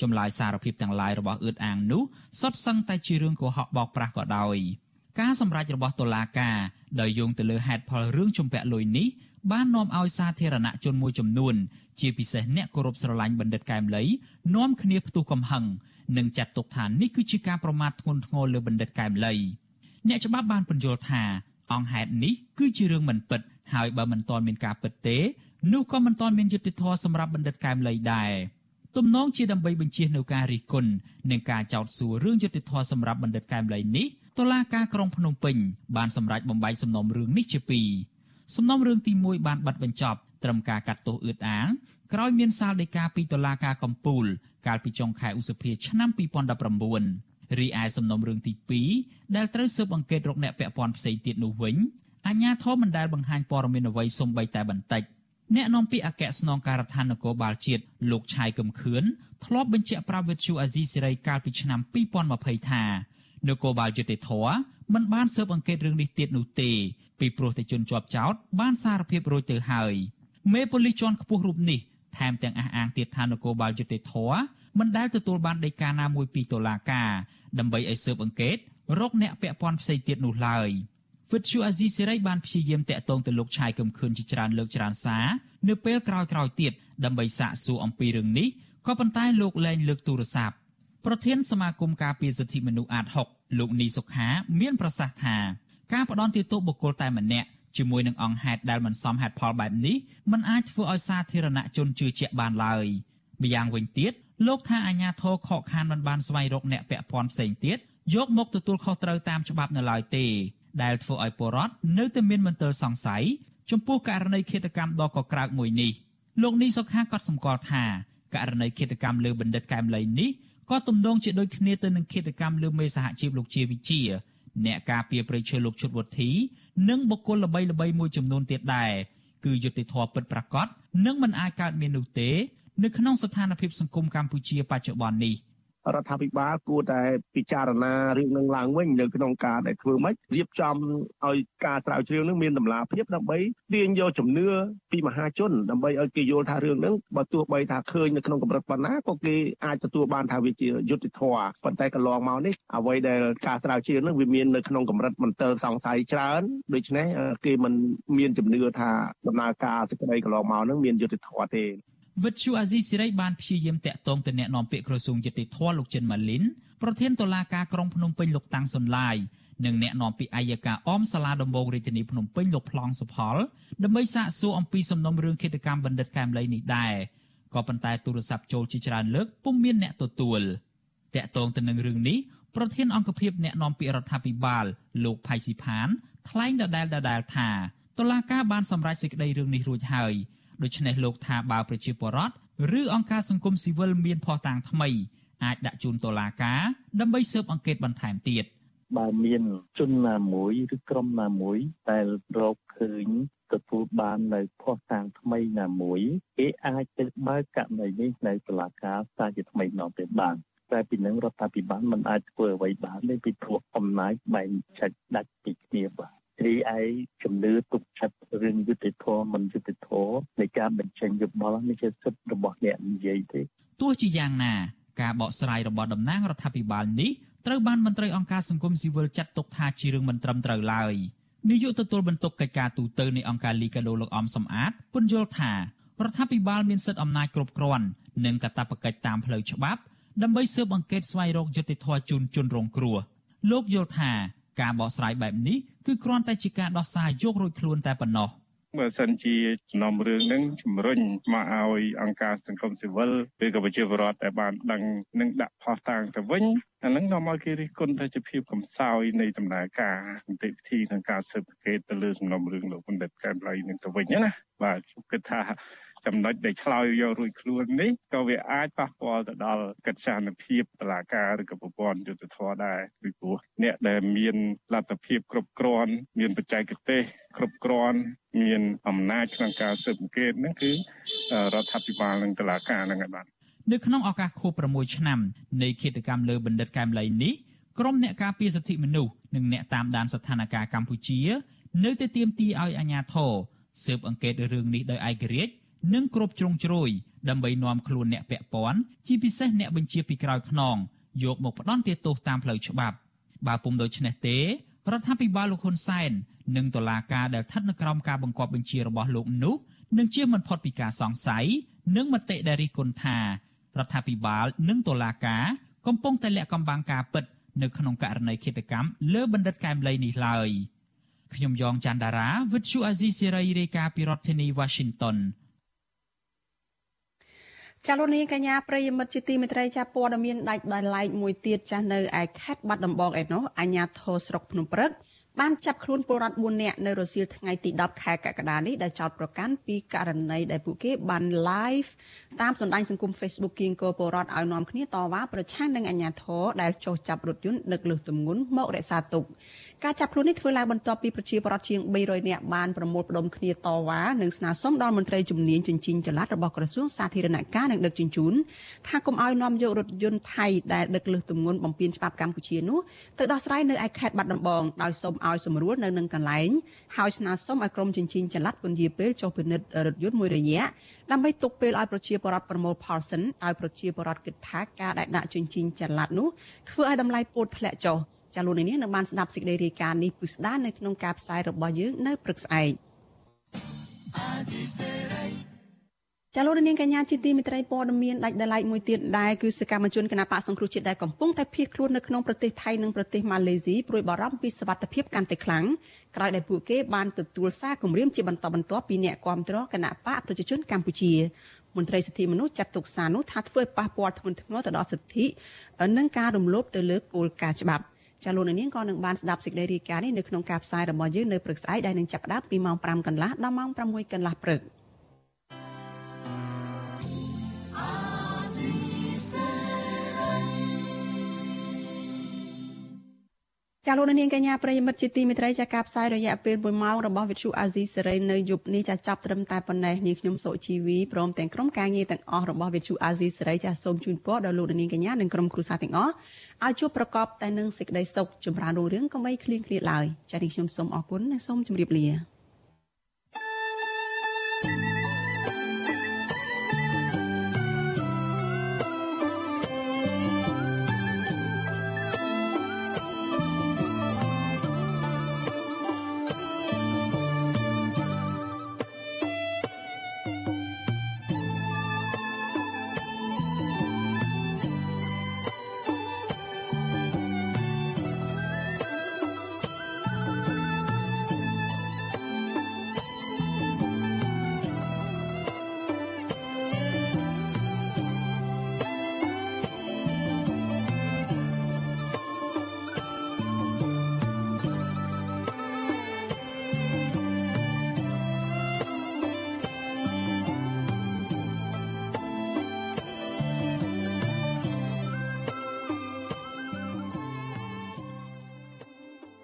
ចម្លើយសារភាពទាំងឡាយរបស់អឿតអាងនោះសុទ្ធសឹងតែជារឿងកុហកបោកប្រាស់ក៏ដោយ ការសម្រេចរបស់តុលាការដោយយោងទៅលើហេតុផលរឿងជំពាក់លុយនេះបាននាំឲ្យសាធារណជនមួយចំនួន ជាពិសេសអ្នកគោរពស្រឡាញ់បណ្ឌិតកែមលីនាំគ្នាផ្ទុះកំហឹងនិងចាត់ទុកថានេះគឺជាការប្រមាថធ្ងន់ធ្ងរលើបណ្ឌិតកែមលីអ្នកច្បាប់បានពន្យល់ថាអង្គហេតុនេះគឺជារឿងមិនពិតហើយបើមិនទាន់មានការពិតទេនោះក៏មិនទាន់មានយុត្តិធម៌សម្រាប់បណ្ឌិតកែមលីដែរទំនងជាដើម្បីបញ្ជានៅការរិះគន់និងការចោទសួររឿងយុត្តិធម៌សម្រាប់បណ្ឌិតកែមលីនេះ តុលាការក្រុងភ្នំពេញបានសម្រេចបំបែកសំណុំរឿងនេះជាពីរសំណុំរឿងទី1បានបាត់បញ្ចប់ត្រឹមការកាត់ទោសអឿតអាងក្រោយមានសាលដីកាពីតុលាការកំពូល កាលពីចុងខែឧសភាឆ្នាំ2019រីឯសំណុំរឿងទី2ដែលត្រូវស៊ើបអង្កេតរកអ្នកពាក់ព័ន្ធផ្សេងទៀតនោះវិញអាជ្ញាធរមិនដែលបង្ហាញព័ត៌មានអ្វីសូម្បីតែបន្តិចអ្នកនាំពាក្យអគ្គស្នងការដ្ឋាននគរបាលជាតិលោកឆាយកឹមខឿនធ្លាប់បញ្ជាក់ប្រាប់វិទ្យុអាស៊ីសេរីកាលពីឆ្នាំ2020ថា នគរបាលយុតិធធមិនបានស៊ើបអង្កេតរឿងនេះទៀតនោះទេពីព្រោះតែជនជាប់ចោតបានសារភាពរួចទៅហើយមេប៉ូលីសជាន់ខ្ពស់រូបនេះថែមទាំងអះអាងទៀតថានគរបាលយុតិធធមិនដែលទទួលបានដីកាណាមួយពីតុលាការដើម្បីឲ្យស៊ើបអង្កេតរកអ្នកពាក់ព័ន្ធផ្សេងទៀតនោះឡើយវិទ្យុអាស៊ីសេរីបានព្យាយាមតាក់ទងទៅលោកឆាយកឹមខឿនជាច្រើនលើកច្រើនសារនៅពេលក្រោយៗទៀតដើម្បីសាកសួរអំពីរឿងនេះក៏ប៉ុន្តែលោកលែងលើកទូរស័ព្ទប្រធានសមាគមការពារសិទ្ធិមនុស្សអាត6 លោកនីសុខាមានប្រសាសន៍ថាការផ្ដន់ទោសបុគ្គលតែម្នាក់ជាមួយនឹងអង្គហេតុដែលមិនសមហេតុផលបែបនេះมันអាចធ្វើឲ្យសាធារណជនជឿជាក់បានឡើយម្យ៉ាងវិញទៀតលោកថាអាញាធរខកខានមិនបានស្វែងរកអ្នកពាក់ព័ន្ធផ្សេងទៀតយកមកទទួលខុសត្រូវតាមច្បាប់នៅឡើយទេ ដែលធ្វើឲ្យពលរដ្ឋនៅតែមានមន្ទិលសង្ស័យចំពោះករណីឃាតកម្មដ៏កក្រើកមួយនេះលោកនេះសុខាក៏សម្គាល់ថាករណីឃាតកម្មលើបណ្ឌិតកែមលីនេះ ក៏ទំនងជាដូចគ្នាទៅនឹងឃាតកម្មលើមេសហជីពលោកជាវិជា អ្នកការពារប្រៃឈើលោកឈុតវុធីនិងបុគ្គលល្បីៗមួយចំនួនទៀតដែរគឺយុត្តិធម៌ពិតប្រាកដនិងមិនអាចកើតមាននោះទេ នៅក្នុងស្ថានភាពសង្គមកម្ពុជាបច្ចុប្បន្ននេះ រដ្ឋាភិបាលគួរតែពិចារណារឿងនឹងឡើងវិញនៅក្នុងការដែលធ្វើម៉េចរៀបចំឲ្យការស្រាវជ្រាវនឹងមានតម្លាភាពដើម្បីទាញយកជំនឿពីមហាជនដើម្បីឲ្យគេយល់ថារឿងហ្នឹងបើទោះបីថាឃើញនៅក្នុងកម្រិតប៉ុណ្ណាក៏គេអាចទទួលបានថាវាជាយុត្តិធម៌ប៉ុន្តែកន្លងមកនេះអ្វីដែលការស្រាវជ្រាវហ្នឹងវាមាននៅក្នុងកម្រិតមន្ទិលសង្ស័យច្រើនដូច្នេះគេមិនមានជំនឿថាដំណើរការសេចក្តីកន្លងមកហ្នឹងមានយុត្តិធម៌ទេ វិទ្យុអាស៊ីសេរីបានព្យាយាមតាក់ទងទៅអ្នកនាំពាក្យក្រសួងយុតិធម៌លោកចិនម៉ាលីនប្រធានតុលាការក្រុងភ្នំពេញលោកតាំងសុនឡាយនិងអ្នកនាំពាក្យអัยការអមសាលាដំបងរាជធានីភ្នំពេញលោកប្លង់សុផលដើម្បីសាកសួរអំពីសំណុំរឿងឃាតកម្មបណ្ឌិតកែមលីនេះដែរក៏ប៉ុន្តែទូរស័ព្ទចូលជាច្រើនលើកពុំមានអ្នកទទួលតាក់ទងទៅនឹងរឿងនេះប្រធានអង្គភិបអ្នកនាំពាក្យរដ្ឋាភិបាលលោកផៃស៊ីផានថ្លែងដដែលដដែលថាតុលាការបានសម្រេចសេចក្តីរឿងនេះរួចហើយ ដូច្នេះលោកថាបើប្រជាពលរដ្ឋឬអង្គការសង្គមស៊ីវិលមានភស្តុតាងថ្មីអាចដាក់ជូនតុលាការដើម្បីស៊ើបអង្កេតបន្ថែមទៀតបើមានជនណាមួយឬក្រុមណាមួយដែលរកឃើញទទួលបាននៅភស្តុតាងថ្មីណាមួយគេអាចទៅបើកករណីនេះនៅតុលាការសារជាថ្មីម្ដងទៀតបានតែពីនឹងរដ្ឋាភិបាលមិនអាចធ្វើអ្វីបានទេពីព្រោះអំណាចបែងចែកដាច់ពីគ្នាបាទ រីឯជំនឿទុកចិត្តរឿងយុតិធម៌មិនយុតិធម៌នៃការបញ្ចេញយោបល់នេះជាសិទ្ធិរបស់អ្នកនិយាយទេទោះជាយ៉ាងណា ការបកស្រាយរបស់តំណាងរដ្ឋាភិបាលនេះត្រូវបានមន្ត្រីអង្គការសង្គមស៊ីវិលចាត់ទុកថាជារឿងមិនត្រឹមត្រូវឡើយនាយកទទួលបន្ទុកកិច្ចការទូតនៃអង្គការលីកាដូលោកអំសំអាតពន្យល់ថារដ្ឋាភិបាលមានសិទ្ធិអំណាចគ្រប់គ្រាន់និងកាតព្វកិច្ចតាមផ្លូវច្បាប់ដើម្បីស៊ើបអង្កេតស្វែងរកយុត្តិធម៌ជូនជនរងគ្រោះលោកយល់ថា ការបកស្រាយបែបនេះគឺគ្រាន់តែជាការដោះសារយករួចខ្លួនតែប៉ុណ្ណោះបើសិនជាចំណំរឿងហ្នឹងជំរុញមកឲ្យអង្គការសង្គមស៊ីវិលឬក៏ប្រជាពលរដ្ឋដែលបានដឹងនឹងដាក់ផុសតាងទៅវិញអាហ្នឹងនាំឲ្យគេរិះគន់ថាជាភាពកំសោយនៃដំណើរការនីតិវិធីក្នុងការស៊ើបអង្កេតទៅលើសំណុំរឿងលោកបណ្ឌិតកែមលីនឹងទៅវិញណាបាទខ្ញុំគិតថា ចំណុចដែលឆ្លើយយករួចខ្លួននេះក៏វាអាចប៉ះពាល់ទៅដល់កិច្ចសានភាពតឡាការឬក៏ប្រព័ន្ធយុត្តិធម៌ដែរពីព្រោះអ្នកដែលមានលទ្ធភាពគ្រប់គ្រាន់មានបច្ចេកទេសគ្រប់គ្រាន់មានអំណាចក្នុងការស៊ើបអង្កេតហ្នឹងគឺរដ្ឋាភិបាលនិងតឡាការហ្នឹងឯងបាទនៅក្នុងឱកាសខួប6ឆ្នាំនៃគិតកម្មលើបណ្ឌិតកែមលីនេះក្រុមអ្នកការពារសិទ្ធិមនុស្សនិងអ្នកតាមដានស្ថានភាពកម្ពុជា នៅតែទាមទារឲ្យអាជ្ញាធរស៊ើបអង្កេតរឿងនេះដោយឯករាជ្យ និងគ្រប់ជ្រុងជ្រោយដើម្បីនាំខ្លួនអ្នកពាក់ព័ន្ធជាពិសេសអ្នកបញ្ជាពីក្រោយខ្នងយកមកផ្ដន់ទោសតាមផ្លូវច្បាប់បើពុំដូច្នេះទេរដ្ឋាភិបាលលោកហ៊ុនសែននិងតុលាការដែលស្ថិតនៅក្រោមការបង្គាប់បញ្ជារបស់លោកនោះនឹងជាមិនផុតពីការសង្ស័យនិងមតិដែលរិះគន់ថារដ្ឋាភិបាលនិងតុលាការកំពុងតែលាក់កំបាំងការពិតនៅក្នុងករណីឃាតកម្មលើបណ្ឌិតកែមលីនេះឡើយខ្ញុំយ៉ងច័ន្ទដារាវិទ្យុអាស៊ីសេរីរាយការណ៍ពីរដ្ឋធានី Washington ចាលោកនាងកញ្ញាប្រិយមិត្តជាទីមេត្រីចាព័ត៌មានដាច់ដោយឡែកមួយទៀតចាស់នៅឯខេត្តបាត់ដំបងឯណោះអាជ្ញាធរស្រុកភ្នំព្រឹកបានចាប់ខ្លួនពលរដ្ឋ4នាក់នៅរសៀលថ្ងៃទី10ខែកក្កដានេះដែលចោទប្រកាន់ពីករណីដែលពួកគេបាន live តាមបណ្ដាញសង្គម Facebook គៀងគរពលរដ្ឋឲ្យនាំគ្នាតវ៉ាប្រឆាំងនឹងអាជ្ញាធរដែលចោទចាប់រថយន្តដឹកលើសទម្ងន់មករក្សាទុកការចាប់ខ្លួននេះធ្វើឡើងបន្ទាប់ពីប្រជាពលរដ្ឋជាង300នាក់បានប្រមូលផ្ដុំគ្នាតវ៉ានិងស្នើសុំដល់មន្ត្រីជំនាញជញ្ជីងចល័តរបស់ក្រសួងសាធារណការនិងដឹកជញ្ជូនថាកុំឲ្យនាំយករថយន្តថៃដែលដឹកលើសទម្ងន់បំពេញច្បាប់កម្ពុជានោះទៅដោះស្រាយនៅឯខេត្តបាត់ដំបងដោយសូមឲ្យសម្រួលនៅនឹងកន្លែងហើយស្នើសុំឲ្យក្រមជញ្ជីងចល័តពន្យាពេលចុះពិនិត្យរថយន្តមួយរយៈ ដើម្បីទុកពេលឲ្យប្រជាពលរដ្ឋប្រមូលផលសិនឲ្យប្រជាពលរដ្ឋគិតថាការដែលដាក់ជញ្ជីងចល័តនោះធ្វើឲ្យតម្លៃពោតធ្លាក់ចុះចាលោកនាងនឹងបានស្ដាប់សេចក្តីរាយការណ៍នេះពិស្ដារនៅក្នុងការផ្សាយរបស់យើងនៅព្រឹកស្អែក ចាលោកនាងកញ្ញាជាទីមេត្រីព័ត៌មានដាច់ដライមួយទៀតដែរគឺសកម្មជនគណបកសង្គ្រោះជាតិដែលកំពុងតែភៀសខ្លួននៅក្នុងប្រទេសថៃនិងប្រទេសម៉ាឡេស៊ីព្រួយបារម្ភពីសវត្ថិភាពកាន់តែខ្លាំងក្រោយដែលពួកគេបានទទួលសារគម្រាមជាបន្តបន្ទាប់ពីអ្នកគាំទ្រគណបកប្រជាជនកម្ពុជាមន្ត្រីសិទ្ធិមនុស្សចាត់ទុកសារនោះថាធ្វើឲ្យប៉ះពាល់ធ្ងន់ធ្ងរទៅដល់សិទ្ធិនិងការរំលោភទៅលើគោលការណ៍ច្បាប់ចាលោកនាងក៏នឹងបានស្ដាប់សេចក្តីរាយការណ៍នេះនៅក្នុងការផ្សាយរបស់យើងនៅព្រឹកស្អែកដែលនឹងចាប់ផ្ដើមពីម៉ោង5កន្លះដល់ម៉ោង6កន្លះព្រឹក ចាលោកនាងកញ្ញាប្រិយមិត្តជាទីមេត្រីចាការផ្សាយរយៈពេល1ម៉ោងរបស់វិទ្យុអាស៊ីសេរីនៅយប់នេះចាចាប់ត្រឹមតែប៉ុណ្ណេះនាងខ្ញុំសុជីវីព្រមទាំងក្រុមការងារទាំងអស់របស់វិទ្យុអាស៊ីសេរីចាសូមជូនពរដល់លោកនាងកញ្ញានិងក្រុមគ្រួសារទាំងអស់ឲ្យជួបប្រកបតែនឹងសេចក្តីសុខចម្រើនរុងរឿងកុំបីឃ្លៀងឃ្លាតឡើយចានាងខ្ញុំសូមអរគុណនិងសូមជម្រាបលា